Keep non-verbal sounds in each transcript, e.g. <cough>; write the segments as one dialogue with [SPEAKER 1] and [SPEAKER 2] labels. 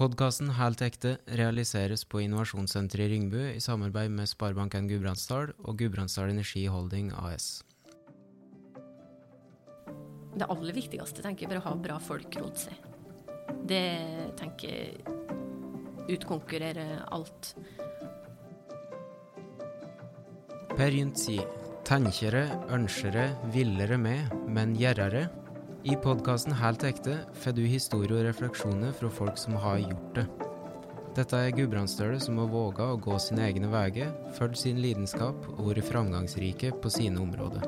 [SPEAKER 1] Podkasten Helt ekte realiseres på Innovasjonssenteret i Ringbu i samarbeid med Sparebanken Gudbrandsdal og Gudbrandsdal Energi Holding AS.
[SPEAKER 2] Det aller viktigste tenker jeg, er å ha bra folk rundt seg. Det tenker jeg utkonkurrerer alt.
[SPEAKER 1] Per Gynt sier tenkere, ønskere, villere med, men gjerrere. I podkasten Helt ekte får du historier og refleksjoner fra folk som har gjort det. Dette er Gudbrandsdøler som har våga å gå sine egne veier, fulgt sin lidenskap og vært framgangsrike på sine områder.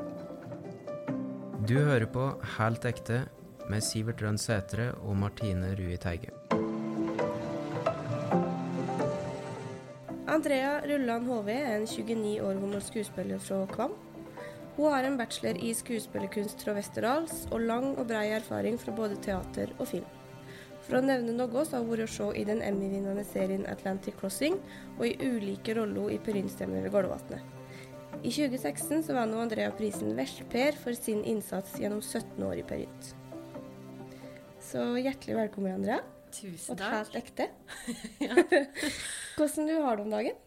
[SPEAKER 1] Du hører på Helt ekte med Sivert Rønn Sætre og Martine Rui Teige.
[SPEAKER 3] Andrea Rulland HV er en 29 år gammel skuespiller fra Kvam. Hun har en bachelor i skuespillerkunst fra Westerdals og lang og brei erfaring fra både teater og film. For å nevne noe, så har hun vært å se i den Emmy-vinnende serien Atlantic Crossing og i ulike roller i perynstemmen ved Golvatnet. I 2016 så vant Andrea prisen Vesper for sin innsats gjennom 17 år i Per Så hjertelig velkommen, Andrea.
[SPEAKER 2] Tusen takk.
[SPEAKER 3] Og helt ekte. <laughs> <laughs> Hvordan du har det om dagen?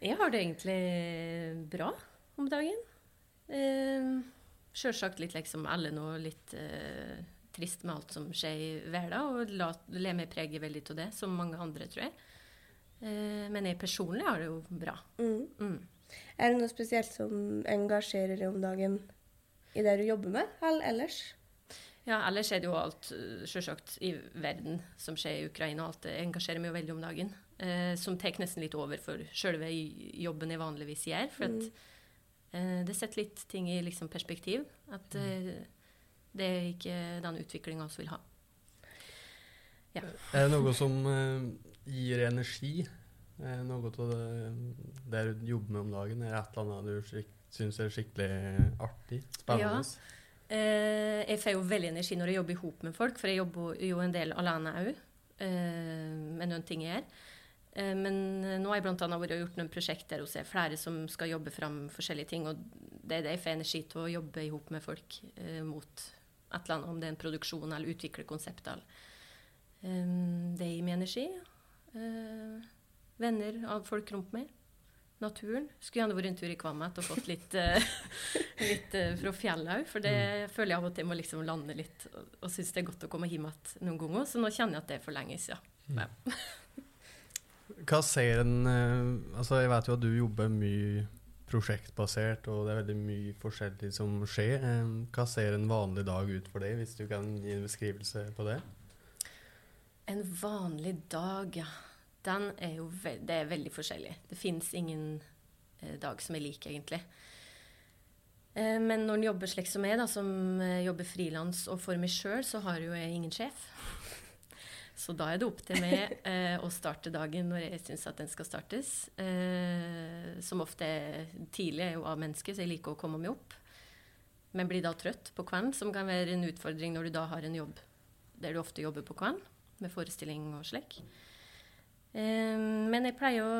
[SPEAKER 2] Jeg har det egentlig bra om dagen. Eh, Sjølsagt litt liksom alle nå, litt eh, trist med alt som skjer i verden, og la, ler meg prege veldig av det, som mange andre, tror jeg. Eh, men jeg personlig har det jo bra.
[SPEAKER 3] Mm.
[SPEAKER 2] Mm.
[SPEAKER 3] Er det noe spesielt som engasjerer deg om dagen i det du jobber med, eller ellers?
[SPEAKER 2] Ja, ellers er det jo alt sjølsagt selvsagt i verden som skjer i Ukraina, og alt det engasjerer meg jo veldig om dagen. Eh, som tar nesten litt over for selve jobben jeg vanligvis gjør. For at eh, det setter litt ting i liksom perspektiv. At eh, det er ikke den utviklinga vi vil ha.
[SPEAKER 4] Er det noe som eh, gir energi? Eh, noe av det, det du jobber med om dagen? Er det et eller annet du syns er skikkelig artig? Spennende?
[SPEAKER 2] Eh, jeg får jo veldig energi når jeg jobber i hop med folk, for jeg jobber jo en del alene òg. Eh, med noen ting jeg gjør. Eh, men nå har jeg annet vært og gjort noen prosjekter hos flere som skal jobbe fram forskjellige ting. Og det er det jeg får energi til å jobbe i hop med folk eh, mot et eller annet, om det er en produksjon eller utvikle konsept. Eller. Eh, det gir meg energi. Eh, venner av folk rundt meg. Naturen. Skulle gjerne vært en tur i Kvammet og fått litt, eh, <laughs> litt eh, fra fjellet òg. For det føler jeg av og til må liksom lande litt, og, og syns det er godt å komme hjem igjen noen ganger. Så nå kjenner jeg at det er for lenge siden. Ja. <laughs>
[SPEAKER 4] Hva ser en eh, Altså, jeg vet jo at du jobber mye prosjektbasert, og det er veldig mye forskjellig som skjer. Eh, Hva ser en vanlig dag ut for deg, hvis du kan gi en beskrivelse på det?
[SPEAKER 2] En vanlig dag, ja. Den er jo det er veldig forskjellig. Det fins ingen eh, dag som er lik, egentlig. Eh, men når en jobber slik som jeg, da, som eh, jobber frilans og for meg sjøl, så har jo jeg ingen sjef. Så da er det opp til meg eh, å starte dagen når jeg syns at den skal startes. Eh, som ofte er tidlig er jo av mennesker, så jeg liker å komme meg opp. Men blir da trøtt på kvelden, som kan være en utfordring når du da har en jobb der du ofte jobber på kvelden, med forestilling og slik. Eh, men jeg pleier å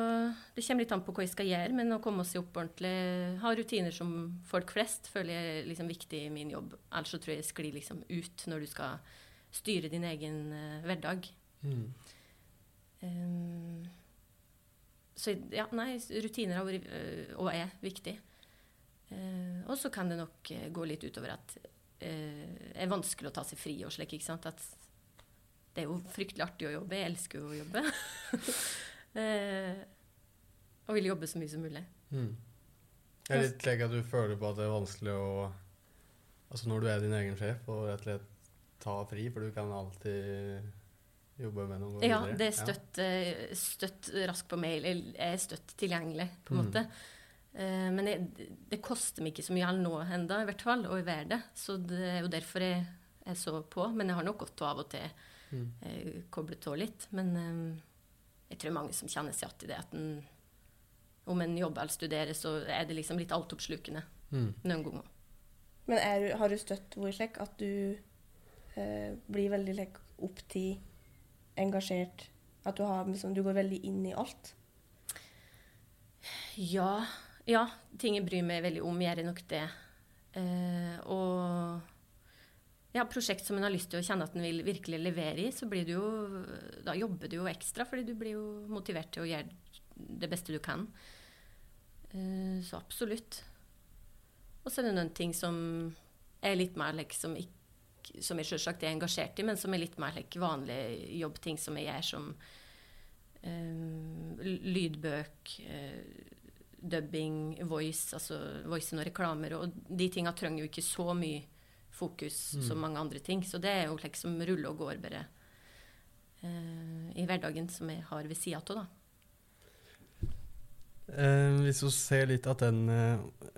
[SPEAKER 2] Det kommer litt an på hva jeg skal gjøre, men å komme seg opp ordentlig Ha rutiner som folk flest føler er liksom viktig i min jobb. Ellers så tror jeg jeg sklir liksom ut når du skal styre din egen uh, hverdag. Eh, så ja, nei, rutiner har vært uh, og er viktig. Uh, og så kan det nok eh, gå litt utover at det er vanskelig å ta seg fri og slik. ikke sant? At det er jo fryktelig artig å jobbe. Jeg elsker jo å jobbe. <laughs> eh, og vil jobbe så mye som mulig.
[SPEAKER 4] Mm. Er litt lei at du føler på at det er vanskelig å Altså når du er din egen sjef, og rett og slett ta fri, for du kan alltid jobbe med noe
[SPEAKER 2] Ja,
[SPEAKER 4] videre?
[SPEAKER 2] det er støtt, ja. støtt raskt på mail. Jeg er støtt tilgjengelig, på en
[SPEAKER 4] Mm.
[SPEAKER 2] måte. Eh, men det, det koster meg ikke så mye all nå enda, i hvert fall, å være det. Så det er jo derfor jeg er så på. Men jeg har nok godt av og til
[SPEAKER 4] Mm.
[SPEAKER 2] eh, koblet av litt. Men eh, jeg tror mange som kjenner seg igjen i det at en, om en jobber eller studerer, så er det liksom litt altoppslukende
[SPEAKER 4] Mm.
[SPEAKER 2] noen ganger.
[SPEAKER 3] Men er, har du støtt vært slik at du eh, blir veldig like, opptatt, engasjert? At du, har, liksom, du går veldig inn i alt?
[SPEAKER 2] Ja, ja, ting jeg bryr meg veldig om, gjør jeg nok det. Eh, og ja, prosjekt som en har lyst til å kjenne at en vil virkelig levere i, så blir du jo Da jobber du jo ekstra, fordi du blir jo motivert til å gjøre det beste du kan. Eh, så absolutt. Og så er det noen ting som er litt mer liksom, ikke, som jeg selvsagt er engasjert i, men som er litt mer like, vanlige jobbting som jeg gjør, som eh, lydbøk, eh, dubbing, voice, altså voice og reklamer. Og de tinga trenger jo ikke så mye fokus mm. som mange andre ting. Så det er jo liksom rulle og går bare eh, i hverdagen som jeg har ved sida av, da.
[SPEAKER 4] Eh, hvis eh,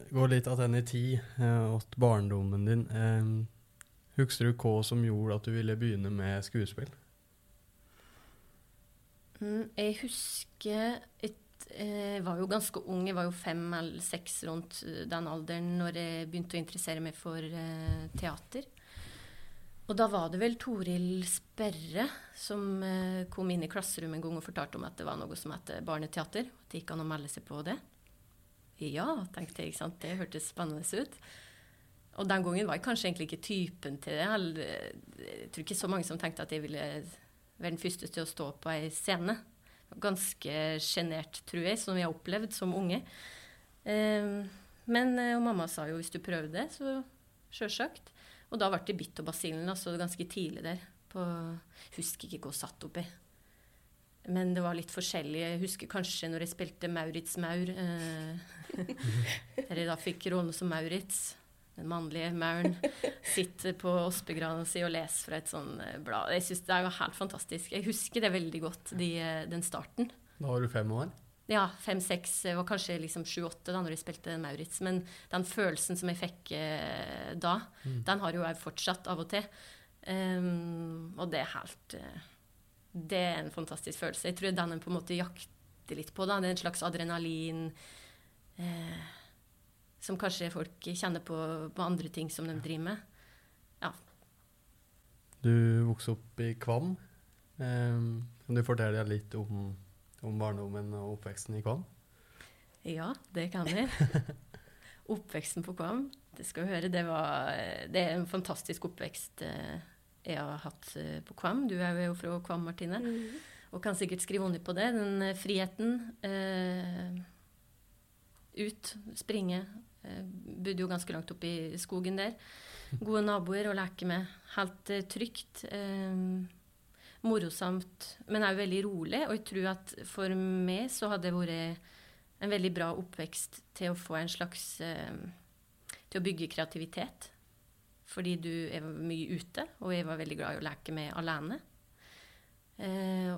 [SPEAKER 4] går litt at den i tid, eh, at barndommen din Husker du hva som gjorde at du ville begynne med skuespill?
[SPEAKER 2] Mm, jeg husker et jeg var jo ganske ung, jeg var jo fem eller seks rundt eh, den alderen når jeg begynte å interessere meg for uh, teater. Og da var det vel Toril Sperre som kom inn i klasserommet en gang og fortalte om at det var noe som het barneteater. At det gikk an å melde seg på det. Ja, tenkte jeg. ikke sant? Det hørtes spennende ut. Og den gangen var jeg kanskje egentlig ikke typen til det. Jeg tror ikke så mange som tenkte at jeg ville være den første til å stå på ei scene ganske sjenert, tror jeg, som vi har opplevd som unge. Eh, men eh, mamma sa jo hvis du prøver det, så sjølsagt. Og da ble det bitt av basillen, altså ganske tidlig der. På, husker ikke hva hun satt oppi. Men det var litt forskjellig. Jeg husker kanskje når jeg spilte Maurits Maur. Eh, <laughs> der jeg da fikk rollen som Maurits den mannlige Mauren, sitter på ospegrana si og leser fra et sånn eh, blad. Jeg synes Det er jo helt fantastisk. Jeg husker det veldig godt, de, eh, den starten.
[SPEAKER 4] Da var du fem år?
[SPEAKER 2] Ja, fem-seks. Var kanskje liksom sju-åtte da når jeg spilte Maurits. Men den følelsen som jeg fikk eh, da, mm. den har jo jeg fortsatt av og til. Um, og det er helt Det er en fantastisk følelse. Jeg tror den en på en måte jakter litt på. da, Det er en slags adrenalin. Uh, som kanskje folk kjenner på, på andre ting som de driver med. Ja.
[SPEAKER 4] Du vokste opp i Kvam. Eh, kan du fortelle litt om, om barndommen og oppveksten i Kvam?
[SPEAKER 2] Ja, det kan jeg. <laughs> Oppveksten på Kvam, det skal du høre, det, var, det er en fantastisk oppvekst eh, jeg har hatt eh, på Kvam. Du er jo fra Kvam, Martine, mm. og kan sikkert skrive under på det. Den eh, friheten. Eh, ut, springe, bodde jo ganske langt oppe i skogen der. Gode naboer å leke med. Helt uh, trygt. Um, morosamt, men òg veldig rolig. Og jeg tror at for meg så hadde det vært en veldig bra oppvekst til å få en slags Til å bygge kreativitet. Fordi du er mye ute, og jeg var veldig glad i å leke med alene.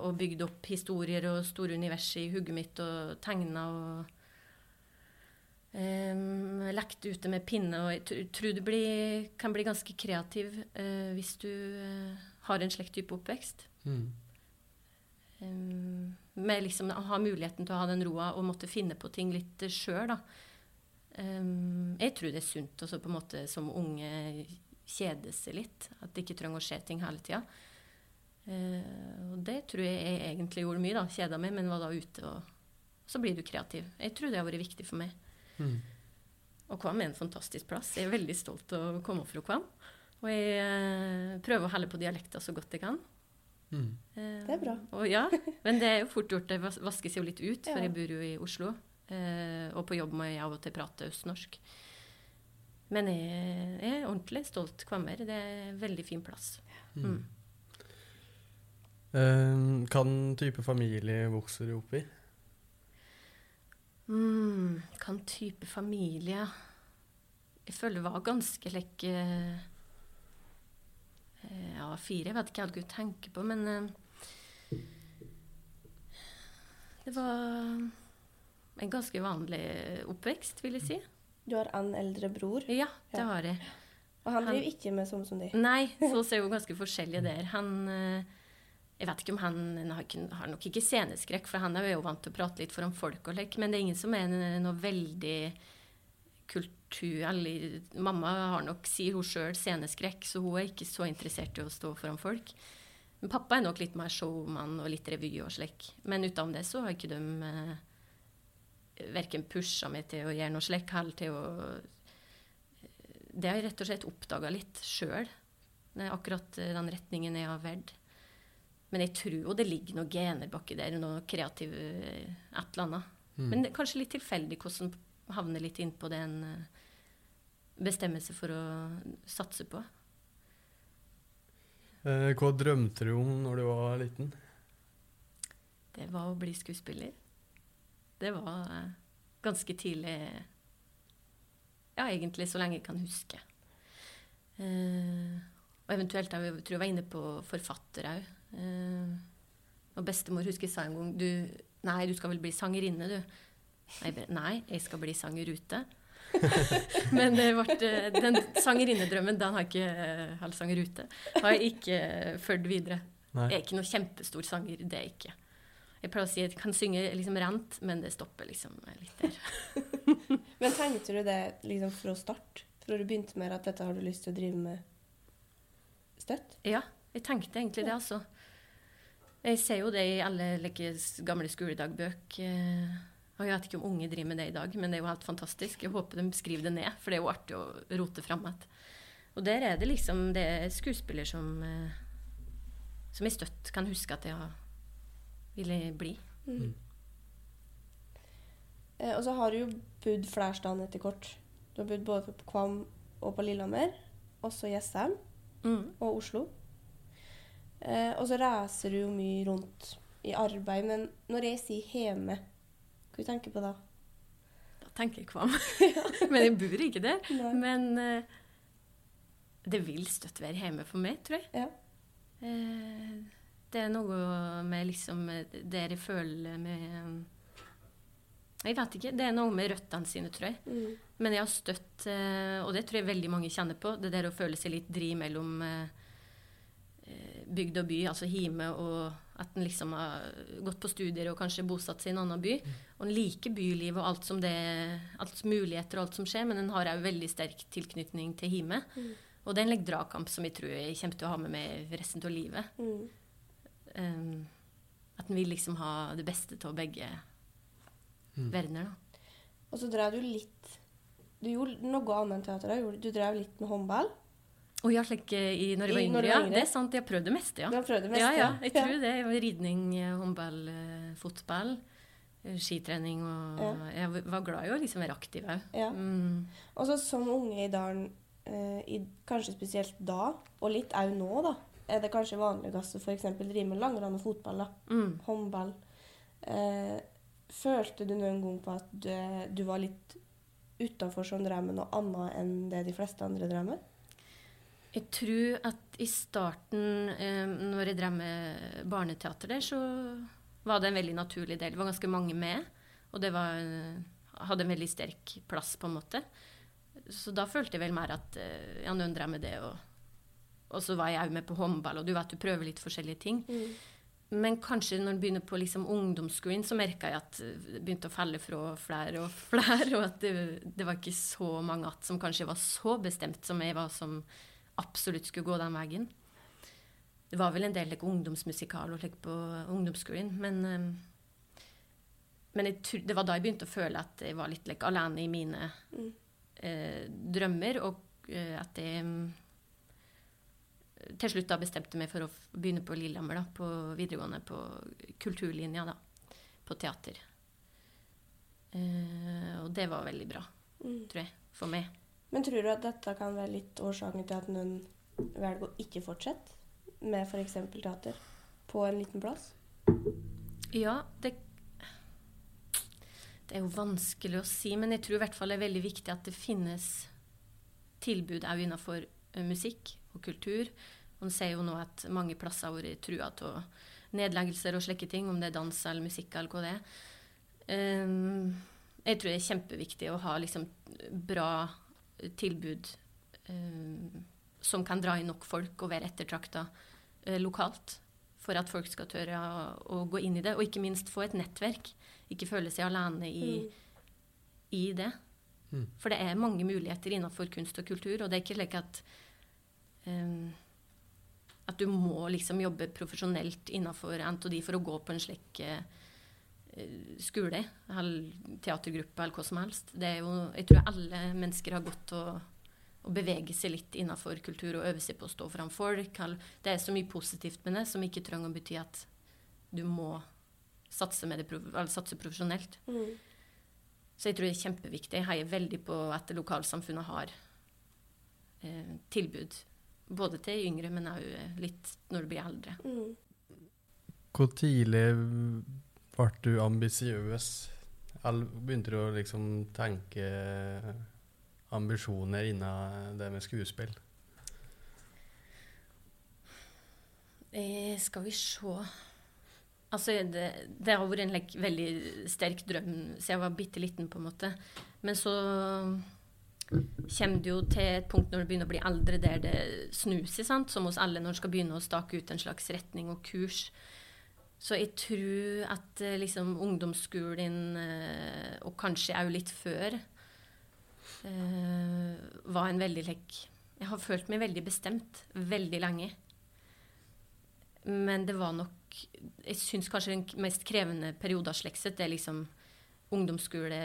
[SPEAKER 2] Og bygde opp historier og store univers i hugget mitt og tegna og lekt ute med pinne. Og jeg tror du blir, kan bli ganske kreativ uh, hvis du uh, har en slik type oppvekst. Mm. Um, med liksom å ha muligheten til å ha den roa og måtte finne på ting litt sjøl, um, jeg tror det er sunt også på en måte som unge kjede seg litt. At det ikke trenger å skje ting hele tida. Uh, og det tror jeg jeg egentlig gjorde mye. da, Kjeda meg, men var da ute, og så blir du kreativ. Jeg tror det har vært viktig for meg. Mm. Og Kvam er en fantastisk plass. Jeg er veldig stolt av å komme fra Kvam. Og jeg eh, prøver å holde på dialekta så godt jeg kan.
[SPEAKER 3] Mm. Eh, det er bra.
[SPEAKER 2] Og, ja, men det er jo fort gjort. Det vaskes jo litt ut, for ja. jeg bor jo i Oslo. Eh, og på jobb må jeg av og til prate østnorsk. Men jeg, jeg er ordentlig stolt Kvammer. Det er en veldig fin plass. Mm. Mm.
[SPEAKER 4] Hva type familie vokser du opp i?
[SPEAKER 2] Mm, Hva type familie Jeg føler det var ganske like uh, Ja, fire. Jeg vet ikke hva jeg tenke på, men uh, Det var en ganske vanlig oppvekst, vil jeg si.
[SPEAKER 3] Du har en eldre bror?
[SPEAKER 2] Ja, det har jeg.
[SPEAKER 3] Og han driver ikke med sånn som de?
[SPEAKER 2] Nei, <laughs> så ser jo ganske forskjellige der. Han uh, jeg vet ikke om han, han har, nok ikke sceneskrekk, for han er jo vant til å prate litt foran folk og leke, men det er ingen som er noe veldig kultur eller, Mamma har nok, sier hun sjøl, sceneskrekk, så hun er ikke så interessert i å stå foran folk. Men pappa er nok litt mer showmann og litt revy og slik. Men utenom det så har ikke de eh, verken pusha meg til å gjøre noe slik, eller til å Det har jeg rett og slett oppdaga litt sjøl. Akkurat eh, den retningen jeg har valgt. Men jeg tror jo det ligger noen gener baki der, noe kreativ eh, et eller annet.
[SPEAKER 4] Mm.
[SPEAKER 2] Men det er kanskje litt tilfeldig hvordan havner litt innpå det en eh, bestemmelse for å satse på.
[SPEAKER 4] Eh, hva drømte du om når du var liten?
[SPEAKER 2] Det var å bli skuespiller. Det var ganske tidlig Ja, egentlig så lenge jeg kan huske. Eh, og eventuelt jeg tror jeg var inne på forfatter òg. Eh, og bestemor husker jeg sa en gang du, Nei, du skal vel bli sangerinne, du. Nei, jeg nei, jeg skal bli sangerute. <laughs> Men det ble, eh, den sangerinnedrømmen den har ikke, eh, eller sangerute, har jeg ikke fulgt videre.
[SPEAKER 4] Nei.
[SPEAKER 2] Jeg er ikke noen kjempestor sanger, det er jeg ikke. Jeg pleier å si at jeg kan synge liksom rent, men det stopper liksom litt der. <laughs>
[SPEAKER 3] Men tenkte du det liksom fra start? Fra du begynte med at dette har du lyst til å drive med støtt?
[SPEAKER 2] Ja, jeg tenkte egentlig det, altså. Jeg ser jo det i alle like, gamle skoledagbøker. eh, Og jeg vet ikke om unge driver med det i dag, men det er jo helt fantastisk. Jeg håper de skriver det ned, for det er jo artig å rote fram igjen. Og der er det liksom det er skuespiller som eh, som jeg støtt kan huske at jeg ville bli.
[SPEAKER 3] Mm. Eh, og så har du jo bodd flere steder etter kort. Du har bodd både på Kvam og på Lillehammer. Også Jessheim
[SPEAKER 2] Mm.
[SPEAKER 3] og Oslo. Eh, og så reiser du jo mye rundt i arbeid. Men når jeg sier hjemme, hva du tenker på da?
[SPEAKER 2] Da tenker jeg Kvam. <laughs> <laughs> men jeg bor ikke der.
[SPEAKER 3] Nei.
[SPEAKER 2] Men eh, det vil støtt være hjemme for meg, tror jeg.
[SPEAKER 3] Ja.
[SPEAKER 2] Eh, det er noe med liksom Der jeg føler med eh, Jeg vet ikke. Det er noe med røttene sine, tror jeg.
[SPEAKER 3] Mm.
[SPEAKER 2] Men jeg har støtt, eh, og det tror jeg veldig mange kjenner på, det der å føle seg litt dri mellom eh, bygd og by, altså hjemme, og at en liksom har gått på studier og kanskje bosatt seg i en annen by. Og en liker bylivet og alt som det alt muligheter og alt som skjer, men en har òg veldig sterk tilknytning til hjemme.
[SPEAKER 3] Mm.
[SPEAKER 2] Og det er en like dragkamp som jeg tror jeg kommer til å ha med meg resten av livet.
[SPEAKER 3] Mm.
[SPEAKER 2] Um, at en vil liksom ha det beste av begge
[SPEAKER 4] Mm.
[SPEAKER 2] verdener, da.
[SPEAKER 3] Og så drev du litt Du gjorde noe annet enn teater. Du drev litt med håndball.
[SPEAKER 2] Og ja, slik eh, i, når jeg var yngre, ja. Det er sant, jeg har prøvd det meste, ja.
[SPEAKER 3] Du har prøvd det meste.
[SPEAKER 2] Ja, ja, jeg tror det. Ridning, eh, håndball, eh, fotball, skitrening og
[SPEAKER 3] Ja.
[SPEAKER 2] Jeg var glad i å liksom være aktiv òg.
[SPEAKER 3] Ja.
[SPEAKER 2] Mm.
[SPEAKER 3] Og så som unge i dalen, eh, i, kanskje spesielt da, og litt òg nå, da, er det kanskje vanligst å f.eks. drive med langrenn og fotball. da.
[SPEAKER 2] Mm.
[SPEAKER 3] Håndball. Eh, følte du noen gang på at du, du var litt utafor som drev med noe annet enn det de fleste andre drev med?
[SPEAKER 2] Jeg tror at i starten, eh, når jeg drev med barneteater der, så var det en veldig naturlig del. Det var ganske mange med, og det var, hadde en veldig sterk plass, på en måte. Så da følte jeg vel mer at eh, ja, noen drev med det, og, og så var jeg òg med på håndball, og du vet, du prøver litt forskjellige ting. Men kanskje når en begynner på liksom ungdomsskolen, så merka jeg at det begynte å falle fra flere og flere, og at det, det var ikke så mange att som kanskje var så bestemt som jeg var, som absolutt skulle gå den veien. Det var vel en del like, ungdomsmusikal like, på ungdomsskolen, men um, men jeg, det var da jeg begynte å føle at jeg var litt like, alene i mine
[SPEAKER 3] Mm.
[SPEAKER 2] eh, drømmer, og eh, at jeg mm, til slutt da bestemte meg for å begynne på Lillehammer, da, på videregående, på kulturlinja, da, på teater. Eh, og det var veldig bra,
[SPEAKER 3] Mm.
[SPEAKER 2] tror jeg, for meg.
[SPEAKER 3] Men tror du at dette kan være litt årsaken til at noen velger å ikke fortsette med f.eks. teater på en liten plass?
[SPEAKER 2] Ja, det Det er jo vanskelig å si, men jeg tror i hvert fall det er veldig viktig at det finnes tilbud òg innenfor eh, musikk og kultur. Man ser jo nå at mange plasser har vært trua av nedleggelser og slike ting, om det er dans eller musikk eller hva det er. Um, jeg tror det er kjempeviktig å ha liksom bra tilbud eh, som kan dra inn nok folk og være ettertrakta eh, lokalt for at folk skal tørre å, å gå inn i det, og ikke minst få et nettverk. Ikke føle seg alene i,
[SPEAKER 3] Mm.
[SPEAKER 2] i det.
[SPEAKER 4] Mm.
[SPEAKER 2] For det er mange muligheter innenfor kunst og kultur, og det er ikke slik at ehm, at du må liksom jobbe profesjonelt innenfor en for å gå på en slik eh, eh, skole eller teatergruppe eller hva som helst. Det er jo, jeg tror alle mennesker har godt av å bevege seg litt innenfor kultur og øve seg på å stå foran folk. Det er så mye positivt med det som ikke trenger å bety at du må satse, med det, eller satse profesjonelt.
[SPEAKER 3] Mm.
[SPEAKER 2] Så jeg tror det er kjempeviktig. Jeg heier veldig på at lokalsamfunnet har eh, tilbud. Både til yngre, men òg litt når du blir eldre.
[SPEAKER 3] Mm.
[SPEAKER 4] Hvor tidlig ble du ambisiøs? Begynte du å liksom tenke ambisjoner innen det med skuespill?
[SPEAKER 2] Eh, skal vi se Altså, det, det har vært en like, veldig sterk drøm siden jeg var bitte liten, på en måte. Men så kommer du jo til et punkt når du begynner å bli eldre, der det snuser, sant? som hos alle når du skal begynne å stake ut en slags retning og kurs. Så jeg tror at eh, liksom ungdomsskolen, eh, og kanskje òg litt før, eh, var en veldig lekk Jeg har følt meg veldig bestemt veldig lenge. Men det var nok Jeg syns kanskje den mest krevende perioden av slekset, er liksom ungdomsskole,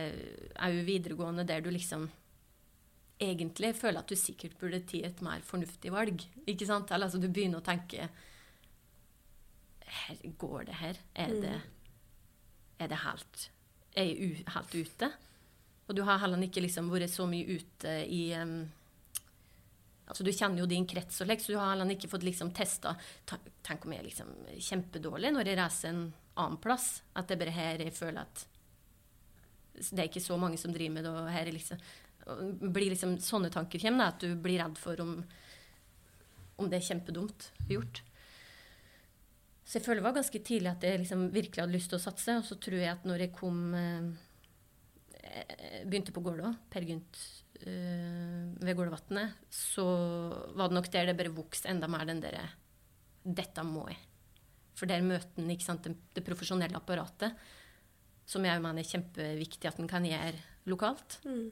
[SPEAKER 2] òg videregående, der du liksom egentlig føler at du sikkert burde tatt et mer fornuftig valg. Ikke sant? Eller altså du begynner å tenke her, Går det her? Er det, er det helt Er jeg helt ute? Og du har heller ikke liksom vært så mye ute i um, Altså, du kjenner jo din krets og lek, så du har heller ikke fått liksom testa Tenk om jeg er liksom kjempedårlig når jeg reiser en annen plass. At det er bare her jeg føler at det er ikke så mange som driver med det. og her er liksom, blir liksom Sånne tanker kommer, at du blir redd for om, om det er kjempedumt gjort. Så jeg føler det var ganske tidlig at jeg liksom virkelig hadde lyst til å satse. Og så tror jeg at når jeg kom eh, eh, Begynte på Gålå, Per Gynt eh, ved Gålåvatnet, så var det nok der det bare vokste enda mer den derre Dette må jeg. For der møter en det, det profesjonelle apparatet, som jeg mener er kjempeviktig at en kan gjøre lokalt.
[SPEAKER 3] Mm.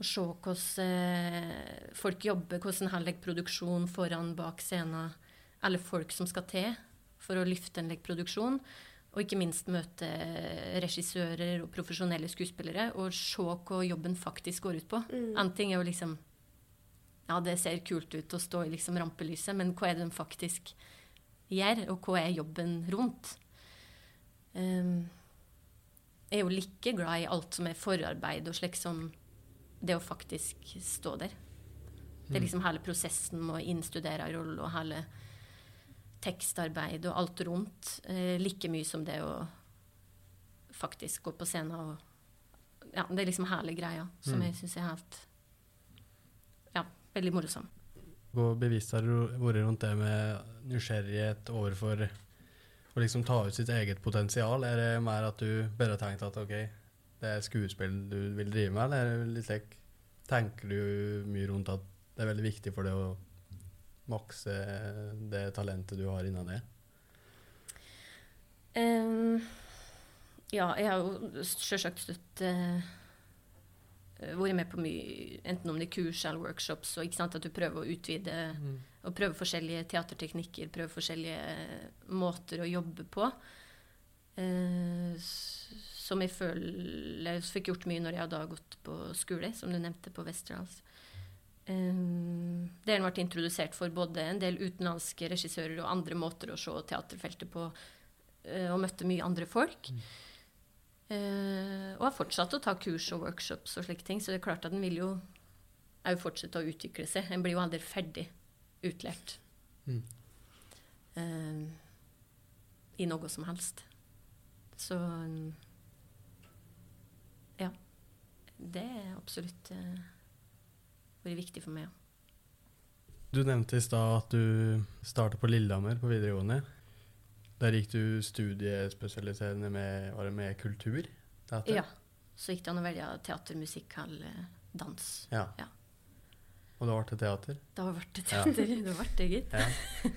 [SPEAKER 2] Og se hvordan folk jobber, hvordan han legger produksjon foran, bak scenen. Alle folk som skal til for å løfte en like, produksjon. Og ikke minst møte regissører og profesjonelle skuespillere og se hva jobben faktisk går ut på.
[SPEAKER 3] Mm.
[SPEAKER 2] En ting er jo liksom Ja, det ser kult ut å stå i liksom rampelyset, men hva er det de faktisk gjør, og hva er jobben rundt? Um, jeg er jo like glad i alt som er forarbeid og slikt som det å faktisk stå der. Det er liksom hele prosessen med å innstudere en rolle og hele tekstarbeid og alt rundt. Eh, like mye som det å faktisk gå på scenen og Ja, det er liksom herlige greier som
[SPEAKER 4] Mm.
[SPEAKER 2] jeg syns er helt Ja, veldig morsom.
[SPEAKER 4] Hvor bevisst har du vært rundt det med nysgjerrighet overfor å liksom ta ut sitt eget potensial? Er det mer at du bare har tenkt at ok, det er skuespill du vil drive med, eller er det litt slik Tenker du mye rundt at det er veldig viktig for deg å makse det talentet du har innen det?
[SPEAKER 2] Um, ja, jeg har jo selvsagt støtt uh, vært med på mye, enten om det er kurs eller workshops, og sant, at du prøver å utvide og prøve forskjellige teaterteknikker, prøve forskjellige måter å jobbe på. Uh, som jeg føler jeg fikk gjort mye når jeg hadde gått på skole, som du nevnte, på Westerdals. Um, der han ble introdusert for både en del utenlandske regissører og andre måter å se teaterfeltet på, eh, og møtte mye andre folk. Eh, og har fortsatt å ta kurs og workshops og slike ting, så det er klart at en vil jo òg fortsette å utvikle seg. En blir jo aldri ferdig utlært
[SPEAKER 4] Mm.
[SPEAKER 2] uh, i noe som helst. Så um, ja. Det er absolutt uh, vært viktig for meg. ja.
[SPEAKER 4] Du nevnte i stad at du startet på Lillehammer på videregående. Der gikk du studiespesialiserende med, var det med kultur? teater?
[SPEAKER 2] Ja. Så gikk det an å velge teater, musikk eller dans.
[SPEAKER 4] ja.
[SPEAKER 2] Ja.
[SPEAKER 4] Og da ble det teater?
[SPEAKER 2] Da ble det
[SPEAKER 4] Ja.
[SPEAKER 2] teater. <laughs> Det ble det, gitt.
[SPEAKER 4] Ja.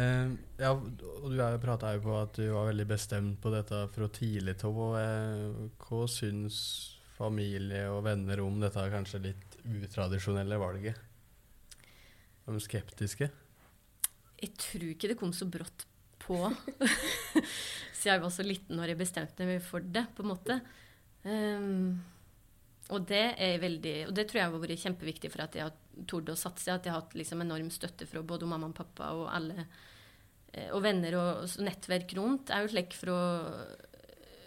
[SPEAKER 4] Eh, ja, og du prata jo på at du var veldig bestemt på dette fra tidlig av. eh, Hva syns familie og venner om dette kanskje litt utradisjonelle valget? Er de skeptiske?
[SPEAKER 2] Jeg tror ikke det kom så brått på. <laughs> Siden jeg var så liten når jeg bestemte meg for det, på en måte. Um, og det er veldig, og det tror jeg har vært kjempeviktig for at jeg har tort å satse. At jeg har hatt liksom enorm støtte fra både mamma og pappa og alle. eh, Og venner og nettverk rundt. Jeg er jo slik fra